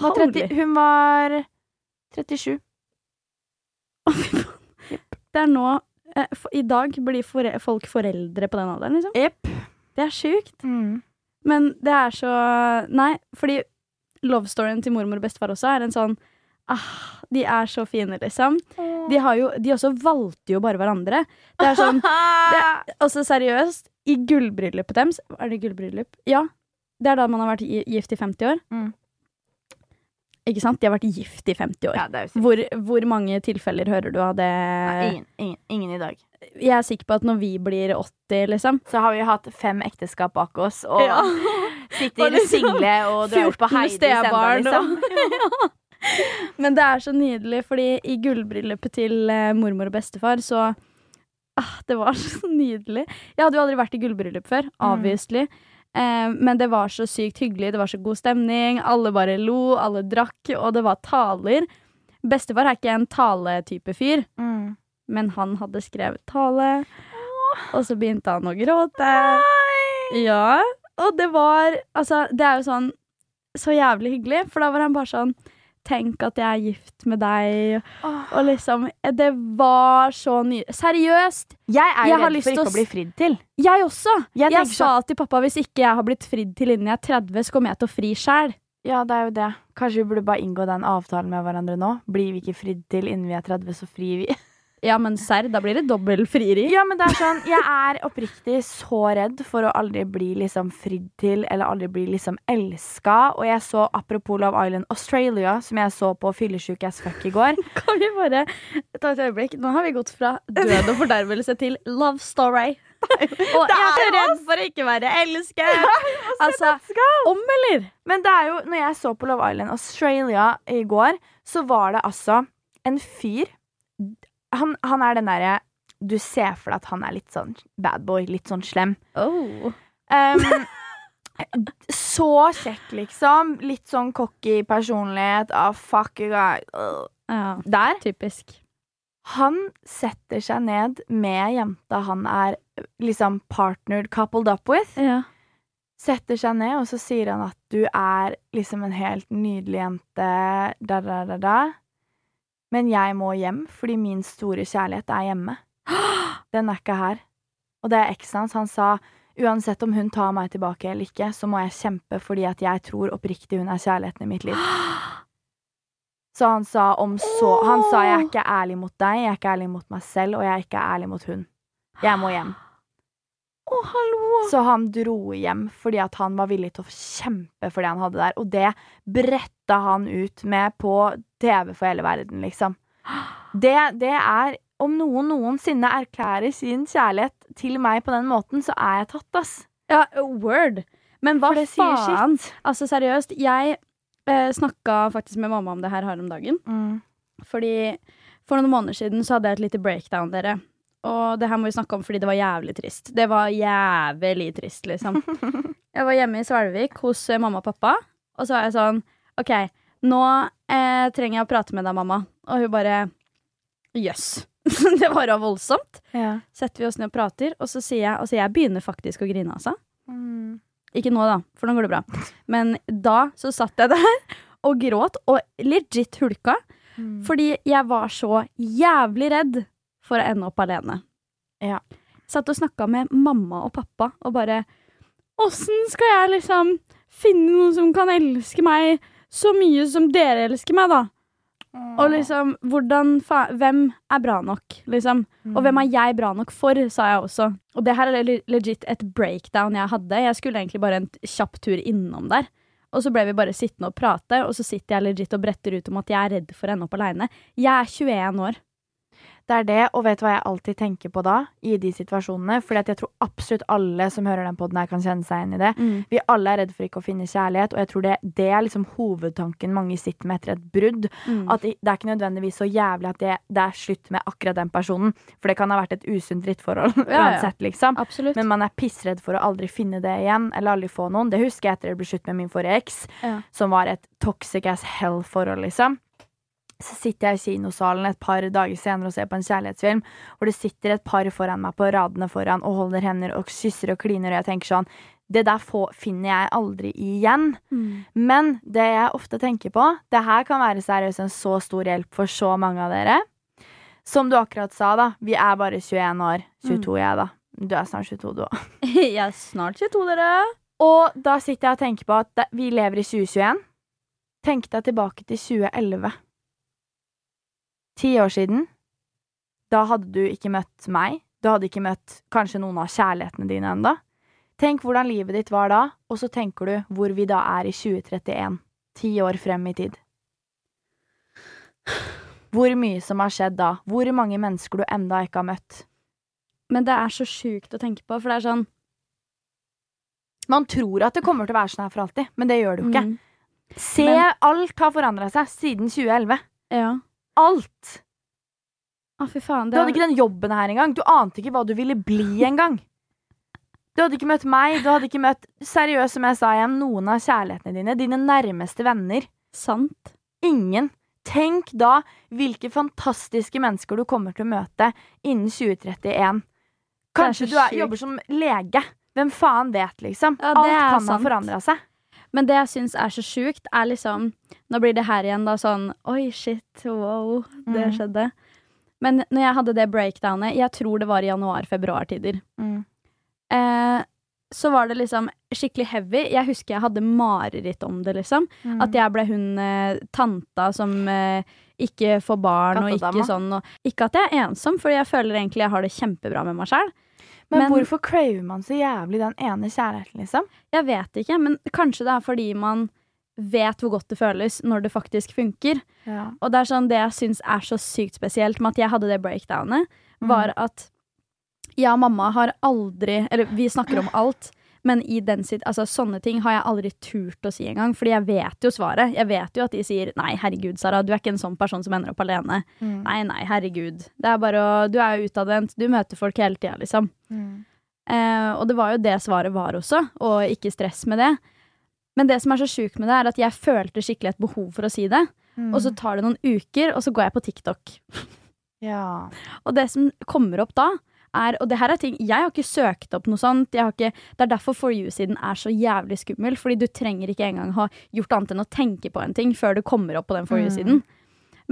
Hun var, 30, hun var 37. Å, fy faen. Det er nå I dag blir fore, folk foreldre på den alderen, liksom. Yep. Det er sjukt. Mm. Men det er så Nei, fordi love storyen til mormor og bestefar også er en sånn ah, De er så fine, liksom. De har jo De også valgte jo bare hverandre. Det er sånn det er, Også seriøst, i gullbryllupet deres Er det gullbryllup? Ja. Det er da man har vært gift i 50 år. Mm. Ikke sant? De har vært gift i 50 år. Ja, det er jo. Hvor, hvor mange tilfeller hører du av det? Ingen, ingen, ingen i dag. Jeg er sikker på at når vi blir 80, liksom Så har vi hatt fem ekteskap bak oss, og Ja. sitter Og liksom single og drar på 14 Heidis enda, stebarn, liksom. Men det er så nydelig, fordi i gullbryllupet til eh, mormor og bestefar, så ah, Det var så nydelig. Jeg hadde jo aldri vært i gullbryllup før, obviously. Eh, men det var så sykt hyggelig, det var så god stemning. Alle bare lo, alle drakk, og det var taler. Bestefar er ikke en taletype fyr, Mm. men han hadde skrevet tale, og så begynte han å gråte. Nei. Ja, og det var Altså, det er jo sånn så jævlig hyggelig, for da var han bare sånn Tenk at jeg er gift med deg, Oh. og liksom Det var så ny... Seriøst! Jeg er jo redd for ikke å å bli fridd til. Jeg også! Jeg Jeg, sa sa til pappa hvis ikke jeg har blitt fridd til innen jeg er 30, så kommer jeg til å fri sjæl. Ja, det er jo det. Kanskje vi burde bare inngå den avtalen med hverandre nå. Blir vi ikke fridd til innen vi er 30, så frir vi. Ja, men serr, da blir det dobbel frieri. Ja, men det er sånn, jeg er oppriktig så redd for å aldri bli liksom fridd til, eller aldri bli liksom elska. Og jeg så, apropos Love Island Australia, som jeg så på Fyllesyk as fuck i går. Kan vi bare ta et øyeblikk? Nå har vi gått fra død og fordervelse til love story. Og jeg er så redd for å ikke være elsket. Altså, om eller? Men det er jo, når jeg så på Love Island Australia i går, så var det altså en fyr Han, han er den derre Du ser for deg at han er litt sånn bad boy, litt sånn slem. Oh. Um, så kjekk, liksom. Litt sånn cocky personlighet. Oh, fuck you guys. Ja, Der. typisk. Han setter seg ned med jenta han er liksom partnered, coupled up with. Ja. Setter seg ned, og så sier han at du er liksom en helt nydelig jente, da, da, da, da. Men jeg må hjem, fordi min store kjærlighet er hjemme. Den er ikke her. Og det er eksen hans. Han sa uansett om hun tar meg tilbake eller ikke, så må jeg kjempe fordi at jeg tror oppriktig hun er kjærligheten i mitt liv. Så han sa om så Han sa jeg er ikke ærlig mot deg, jeg er ikke ærlig mot meg selv, og jeg er ikke ærlig mot hun. Jeg må hjem. Å, hallo! Så han dro hjem fordi at han var villig til å kjempe for det han hadde der. Og det bretta han ut med på TV for hele verden, liksom. Det, det er Om noen noensinne erklærer sin kjærlighet til meg på den måten, så er jeg tatt, ass. Ja, word. Men hva faen? Altså, seriøst. Jeg eh, snakka faktisk med mamma om det her her om dagen. Mm. Fordi For noen måneder siden så hadde jeg et lite breakdown, dere. Og det her må vi snakke om fordi det var jævlig trist. Det var jævlig trist, liksom. Jeg var hjemme i Svelvik hos mamma og pappa, og så var jeg sånn OK, nå eh, trenger jeg å prate med deg, mamma. Og hun bare Jøss. det var da voldsomt. Ja. Setter vi oss ned og prater, og så sier jeg Altså, jeg begynner faktisk å grine, altså. Mm. Ikke nå, da, for nå går det bra. Men da så satt jeg der og gråt, og legit hulka. Mm. Fordi jeg var så jævlig redd for å ende opp alene. Ja. Satt og snakka med mamma og pappa og bare Åssen skal jeg liksom finne noen som kan elske meg så mye som dere elsker meg, da? Og liksom, hvordan fa Hvem er bra nok, liksom? Og hvem er jeg bra nok for, sa jeg også. Og det her er le- legit et breakdown jeg hadde. Jeg skulle egentlig bare en kjapp tur innom der. Og så ble vi bare sittende og prate, og så sitter jeg legit og bretter ut om at jeg er redd for å ende opp aleine. Jeg er 21 år. Det er det, og vet du hva jeg alltid tenker på da, i de situasjonene? Fordi jeg tror absolutt alle som hører den podden her, kan kjenne seg igjen i det. Vi alle er redd for ikke å finne kjærlighet, og jeg tror det, det er liksom hovedtanken mange sitter med etter et brudd. Mm. At det det er ikke nødvendigvis så jævlig at det, det er slutt med akkurat den personen. For det kan ha vært et usunt drittforhold Ja, ja. uansett, liksom. Absolutt. Men man er pissredd for å aldri finne det igjen, eller aldri få noen. Det husker jeg etter det ble slutt med min forrige eks, Ja. som var et toxic as hell-forhold, liksom. Så sitter jeg i kinosalen et par dager senere og ser på en kjærlighetsfilm, hvor det sitter et par foran meg på radene foran og holder hender og kysser og kliner, og jeg tenker sånn Det der finner jeg aldri igjen. Mm. Men det jeg ofte tenker på Det her kan være seriøst en så stor hjelp for så mange av dere. Som du akkurat sa, da. Vi er bare 21 år. 22 jeg, da. Du er snart 22, du òg. jeg er snart 22, dere. Og da sitter jeg og tenker på at vi lever i 2021. Tenk deg tilbake til 2011. Ti år siden. Da hadde du ikke møtt meg. Du hadde ikke møtt kanskje noen av kjærlighetene dine ennå. Tenk hvordan livet ditt var da, og så tenker du hvor vi da er i 2031. Ti år frem i tid. Hvor mye som har skjedd da. Hvor mange mennesker du enda ikke har møtt. Men det er så sjukt å tenke på, for det er sånn Man tror at det kommer til å være sånn her for alltid, men det gjør det jo ikke. mm, Se, Men- alt har forandra seg siden 2011. Ja. Alt! Å, fy faen. Du hadde ikke den jobben her engang. Du ante ikke hva du ville bli engang. Du hadde ikke møtt meg, du hadde ikke møtt seriøst som jeg sa igjen, noen av kjærlighetene dine. Dine nærmeste venner. sant. Ingen. Tenk da hvilke fantastiske mennesker du kommer til å møte innen 2031. Kanskje så du er, sjukt. jobber som lege. Hvem faen vet, liksom? Ja, det Alt er kan ha sant. forandra seg. Men det jeg syns er så sjukt, er liksom Nå blir det her igjen da sånn Oi, shit, wow, det Mm. skjedde. Men når jeg hadde det breakdownet, jeg tror det var i januar-februar-tider, Mm. eh, så var det liksom skikkelig heavy. Jeg husker jeg hadde mareritt om det, liksom. Mm. At jeg ble hun eh, tanta som eh, ikke får barn, og ikke sånn. Og, ikke at jeg er ensom, for jeg føler egentlig jeg har det kjempebra med meg sjøl. Men, Men- hvorfor craver man så jævlig den ene kjærligheten, liksom? Jeg vet ikke, men kanskje det er fordi man vet hvor godt det føles når det faktisk funker. Ja. Og det er sånn det jeg syns er så sykt spesielt med at jeg hadde det breakdownet, var at jeg og mamma har aldri Eller vi snakker om alt, men i den sitt, altså, sånne ting har jeg aldri turt å si engang. Fordi jeg vet jo svaret. Jeg vet jo at de sier 'nei, herregud, Sara, du er ikke en sånn person som ender opp alene'. Mm. Nei, nei, herregud. Det er bare å Du er jo utadvendt. Du møter folk hele tida, liksom. Mm. Eh, og det var jo det svaret var også, og ikke stress med det. Men det som er så sjukt med det, er at jeg følte skikkelig et behov for å si det. Mm. Og så tar det noen uker, og så går jeg på TikTok. Ja. Og det som kommer opp da, er Og det her er ting Jeg har ikke søkt opp noe sånt. Ikke, det er derfor For you-siden er så jævlig skummel. Fordi du trenger ikke engang ha gjort annet enn å tenke på en ting før du kommer opp på den For you-siden.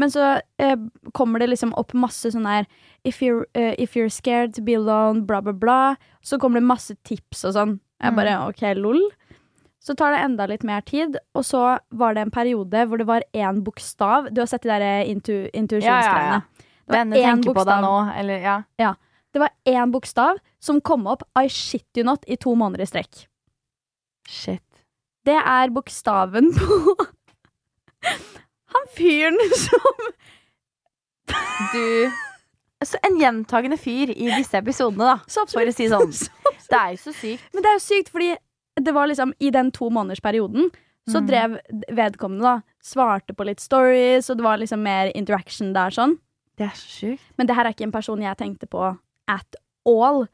Men så eh, kommer det liksom opp masse sånn her if you're, eh, if you're scared to be alone, bla, bla, bla. Så kommer det masse tips og sånn. Jeg bare OK, lol. Så tar det enda litt mer tid, og så var det en periode hvor det var én bokstav. Du har sett de der eh, intu, intuisjonsgreiene. Ja, ja, ja. Denne tenker på deg nå, eller ja. Det var én bokstav som kom opp I shit you not i to måneder i strekk. Shit. Det er bokstaven på han fyren som Du Så en gjentagende fyr i disse episodene, da. Så For å si sånn. Det er jo så sykt. Men det er jo sykt, fordi det var liksom i den to månedersperioden så Mm. drev vedkommende da, svarte på litt stories, og det var liksom mer interaction der sånn. Det er så sykt. Men det her er ikke en person jeg tenkte på at all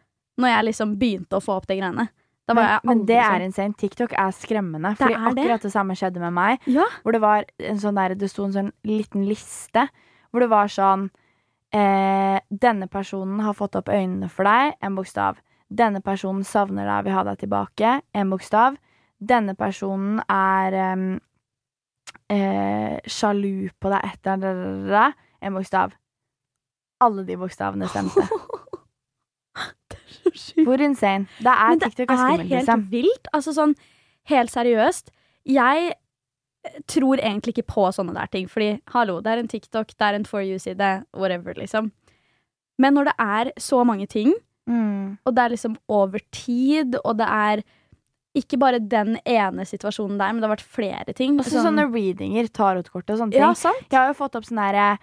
når jeg liksom begynte å få opp de greiene. Men, men det sånn. er insane. TikTok er skremmende. Det Fordi er akkurat det samme skjedde med meg. Ja. Hvor det var en sånn der, det sto en sånn liten liste hvor det var sånn eh, Denne personen har fått opp øynene for deg, en bokstav. Denne personen savner deg, vil ha deg tilbake, en bokstav. Denne personen er em, eh, sjalu på deg etter en bokstav. Alle de bokstavene stemte. Hvor insane. Det er Men det TikTok Det er skummelt, helt liksom. vilt. Altså sånn, helt seriøst. Jeg eh, tror egentlig ikke på sånne der ting. Fordi, hallo, det er en TikTok, det er en For you-side, whatever, liksom. Men når det er så mange ting, Mm. og det er liksom over tid, og det er ikke bare den ene situasjonen der, men det har vært flere ting. Også sånne readinger, tarotkort og sånne ting. Ja, sant? Jeg har jo fått opp sånn derre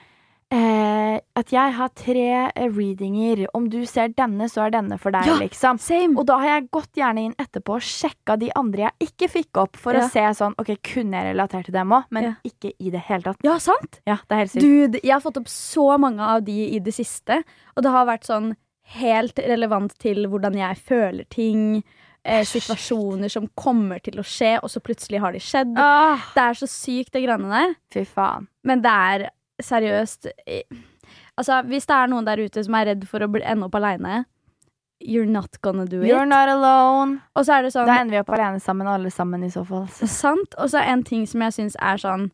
eh, At jeg har tre eh, readinger. Om du ser denne, så er denne for deg, Ja. liksom. Same. Og da har jeg gått gjerne inn etterpå og sjekka de andre jeg ikke fikk opp, for Ja. å se sånn OK, kunne jeg relatert til dem òg? Men Ja. ikke i det hele tatt. ja, sant? Ja, det er helt sykt. Dude, jeg har fått opp så mange av de i det siste, og det har vært sånn helt relevant til hvordan jeg føler ting. Eh, situasjoner som kommer til å skje, og så plutselig har de skjedd. Åh, Det er så sykt, det greiene der. fy faen. Men det er seriøst Altså, hvis det er noen der ute som er redd for å bli, ende opp aleine, you're not gonna do it. You're not alone. Og så er det sånn Da ender vi opp alene sammen, alle sammen, i så fall. Sant? Og så en ting som jeg syns er sånn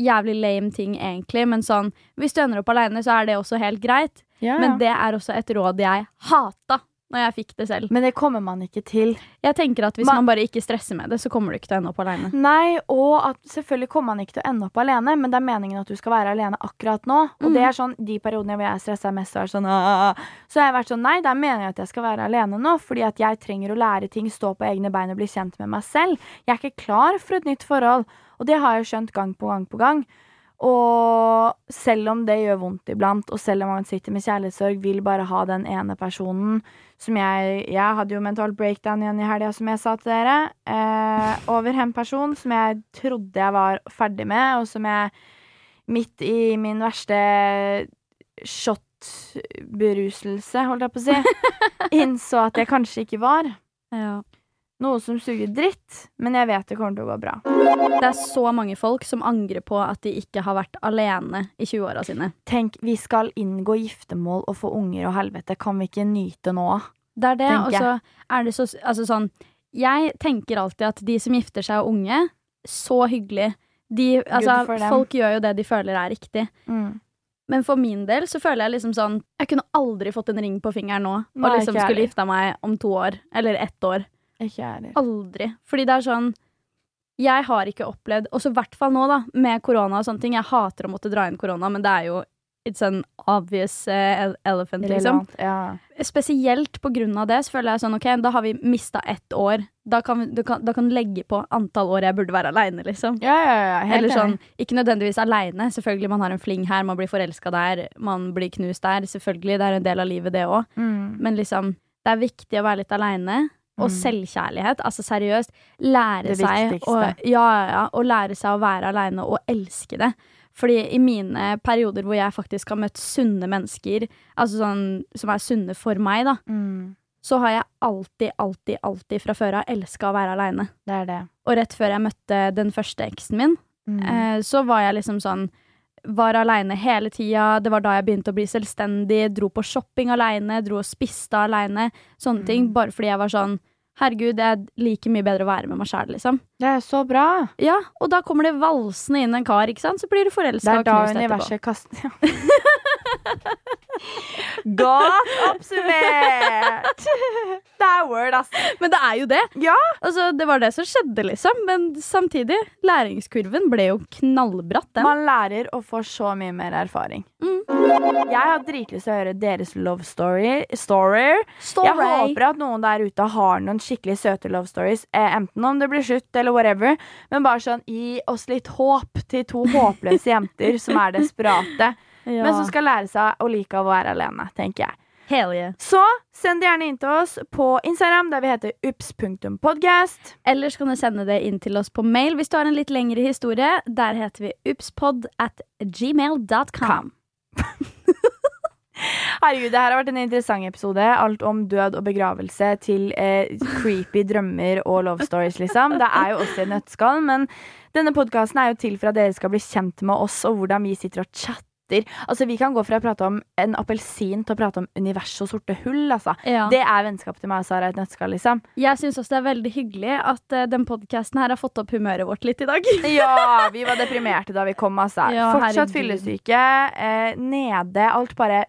Jævlig lame ting, egentlig, men sånn Hvis du ender opp aleine, så er det også helt greit. Ja, Men det er også et råd jeg hata når jeg fikk det selv. Men det kommer man ikke til. Jeg tenker at Hvis Man- man bare ikke stresser med det, så kommer du ikke til å ende opp alene. Nei, og at selvfølgelig kommer man ikke til å ende opp alene, men det er meningen at du skal være alene akkurat nå. Og Mm. det er sånn, de periodene hvor jeg stressa mest, er sånn «Åh». Så har jeg vært sånn, nei, det er meningen at jeg skal være alene nå, fordi at jeg trenger å lære ting, stå på egne bein og bli kjent med meg selv. Jeg er ikke klar for et nytt forhold, og det har jeg skjønt gang på gang på gang. Og selv om det gjør vondt iblant, og selv om man sitter med kjærlighetssorg, vil bare ha den ene personen som jeg Jeg hadde jo mental breakdown igjen i helga, som jeg sa til dere. Eh, over en person som jeg trodde jeg var ferdig med, og som jeg midt i min verste shot-beruselse, holdt jeg på å si, innså at jeg kanskje ikke var. Ja. Noe som suger dritt, men jeg vet det kommer til å gå bra. Det er så mange folk som angrer på at de ikke har vært alene i 20-åra sine. Tenk, vi skal inngå giftermål og få unger og helvete. Kan vi ikke nyte nå? Det er det, og så er det så Altså sånn Jeg tenker alltid at de som gifter seg og unge, så hyggelig. De, altså, folk gjør jo det de føler er riktig. Men for min del så føler jeg liksom sånn Jeg kunne aldri fått en ring på fingeren nå og liksom skulle gifta meg om to år. Eller ett år. Ikke jeg heller. Aldri. Fordi det er sånn Jeg har ikke opplevd Og så i hvert fall nå, da, med korona og sånne ting. Jeg hater å måtte dra inn korona, men det er jo It's an obvious uh, ele- elephant, liksom. Ja. Spesielt på grunn av det, så føler jeg sånn OK, da har vi mista ett år. Da kan, vi, du kan, da kan du legge på antall år jeg burde være aleine, liksom. Ja, ja, ja, Eller sånn, ikke nødvendigvis aleine. Selvfølgelig, man har en fling her, man blir forelska der, man blir knust der. Selvfølgelig, det er en del av livet, det òg. Mm. Men liksom, det er viktig å være litt aleine. Og Mm. selvkjærlighet. Altså seriøst. Lære seg å, ja, ja, å lære seg å være aleine og elske det. Fordi i mine perioder hvor jeg faktisk har møtt sunne mennesker, altså sånn som er sunne for meg, da, Mm. så har jeg alltid, alltid, alltid fra før av elska å være aleine. Det det. Og rett før jeg møtte den første eksen min, Mm. eh, så var jeg liksom sånn Var aleine hele tida. Det var da jeg begynte å bli selvstendig. Dro på shopping aleine, dro og spiste aleine. Sånne ting. Mm. Bare fordi jeg var sånn Herregud, det er like mye bedre å være med meg sjæl, liksom. Det er så bra. Ja, og da kommer det valsende inn en kar, ikke sant? Så blir du Det forelska er og da knust etterpå. universet kaster ja. Godt oppsummert! Det er word, ass. Men det er jo det. Ja. Altså, det var det som skjedde, liksom. Men samtidig, læringskurven ble jo knallbratt, den. Man lærer og får så mye mer erfaring. Mm. Jeg har dritlyst til å høre deres love story. story. Jeg håper at noen der ute har noen skikkelig søte love stories. Eh, enten om det blir slutt eller whatever. Men bare sånn, gi oss litt håp til to håpløse jenter som er desperate. Ja. Men som skal lære seg å like å være alene, tenker jeg. Hell yeah. Så send det gjerne inn til oss på Instagram, der vi heter ups.podcast. Ellers kan du sende det inn til oss på mail hvis du har en litt lengre historie. Der heter vi upspod at gmail.com. Herregud, det her har vært en interessant episode. Alt om død og begravelse til eh, creepy drømmer og love stories, liksom. Det er jo også et nøtteskall, men denne podkasten er jo til for at dere skal bli kjent med oss og hvordan vi sitter og chatter. Altså, Vi kan gå fra å prate om en appelsin til å prate om universet og sorte hull. Altså. Ja. Det er vennskap til meg og Sara i et nøtteskall, liksom. Jeg syns også det er veldig hyggelig at uh, den podkasten her har fått opp humøret vårt litt i dag. Ja, vi var deprimerte da vi kom, altså. Ja, Fortsatt fyllesyke. uh, nede. Alt bare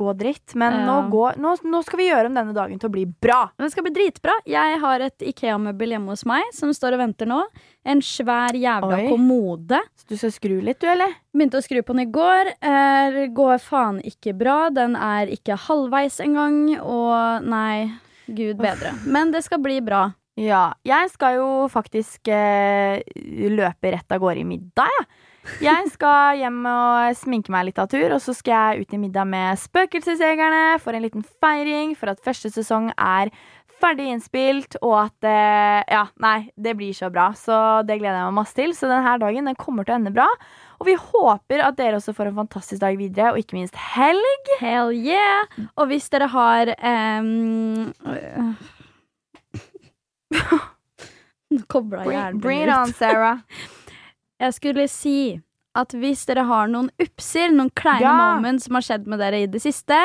gå dritt. Men Ja. nå, går, nå, nå skal vi gjøre om denne dagen til å bli bra. Men det skal bli dritbra. Jeg har et Ikea-møbel hjemme hos meg som står og venter nå. En svær jævla Oi. kommode. Så du skal skru litt, du, eller? Begynte å skru på den i går. Er, går faen ikke bra. Den er ikke halvveis engang. Og nei, gud bedre. Men det skal bli bra. Ja. Jeg skal jo faktisk eh, løpe rett av gårde i middag, jeg. Jeg skal hjem og sminke meg litt av tur, og så skal jeg ut i middag med Spøkelsesjegerne for en liten feiring for at første sesong er ferdig innspilt, og at eh, Ja, nei, det blir så bra. Så det gleder jeg meg masse til. Så denne dagen den kommer til å ende bra. Og vi håper at dere også får en fantastisk dag videre, og ikke minst helg. Hell yeah! Og hvis dere har ehm, Nå kobla hjernen bring it on, Sarah. Jeg skulle si at hvis dere har noen upser, noen kleine Ja. moments som har skjedd med dere i det siste,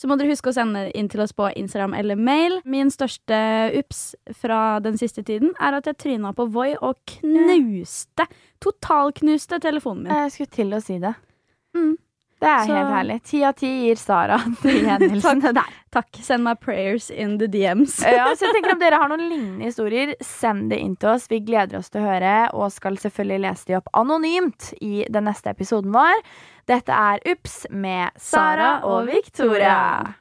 så må dere huske å sende inn til oss på Instagram eller mail. Min største ups fra den siste tiden er at jeg tryna på Voi og knuste, totalknuste telefonen min. Jeg skulle til å si det. Mm. Det er Så- helt herlig. Ti av ti gir Sara til hendelsene takk, Takk. Send meg prayers in the DMs. Ja, så jeg tenker Om dere har noen lignende historier, send det inn til oss. Vi gleder oss til å høre, og skal selvfølgelig lese de opp anonymt i den neste episoden vår. Dette er Ups med Sara og Victoria.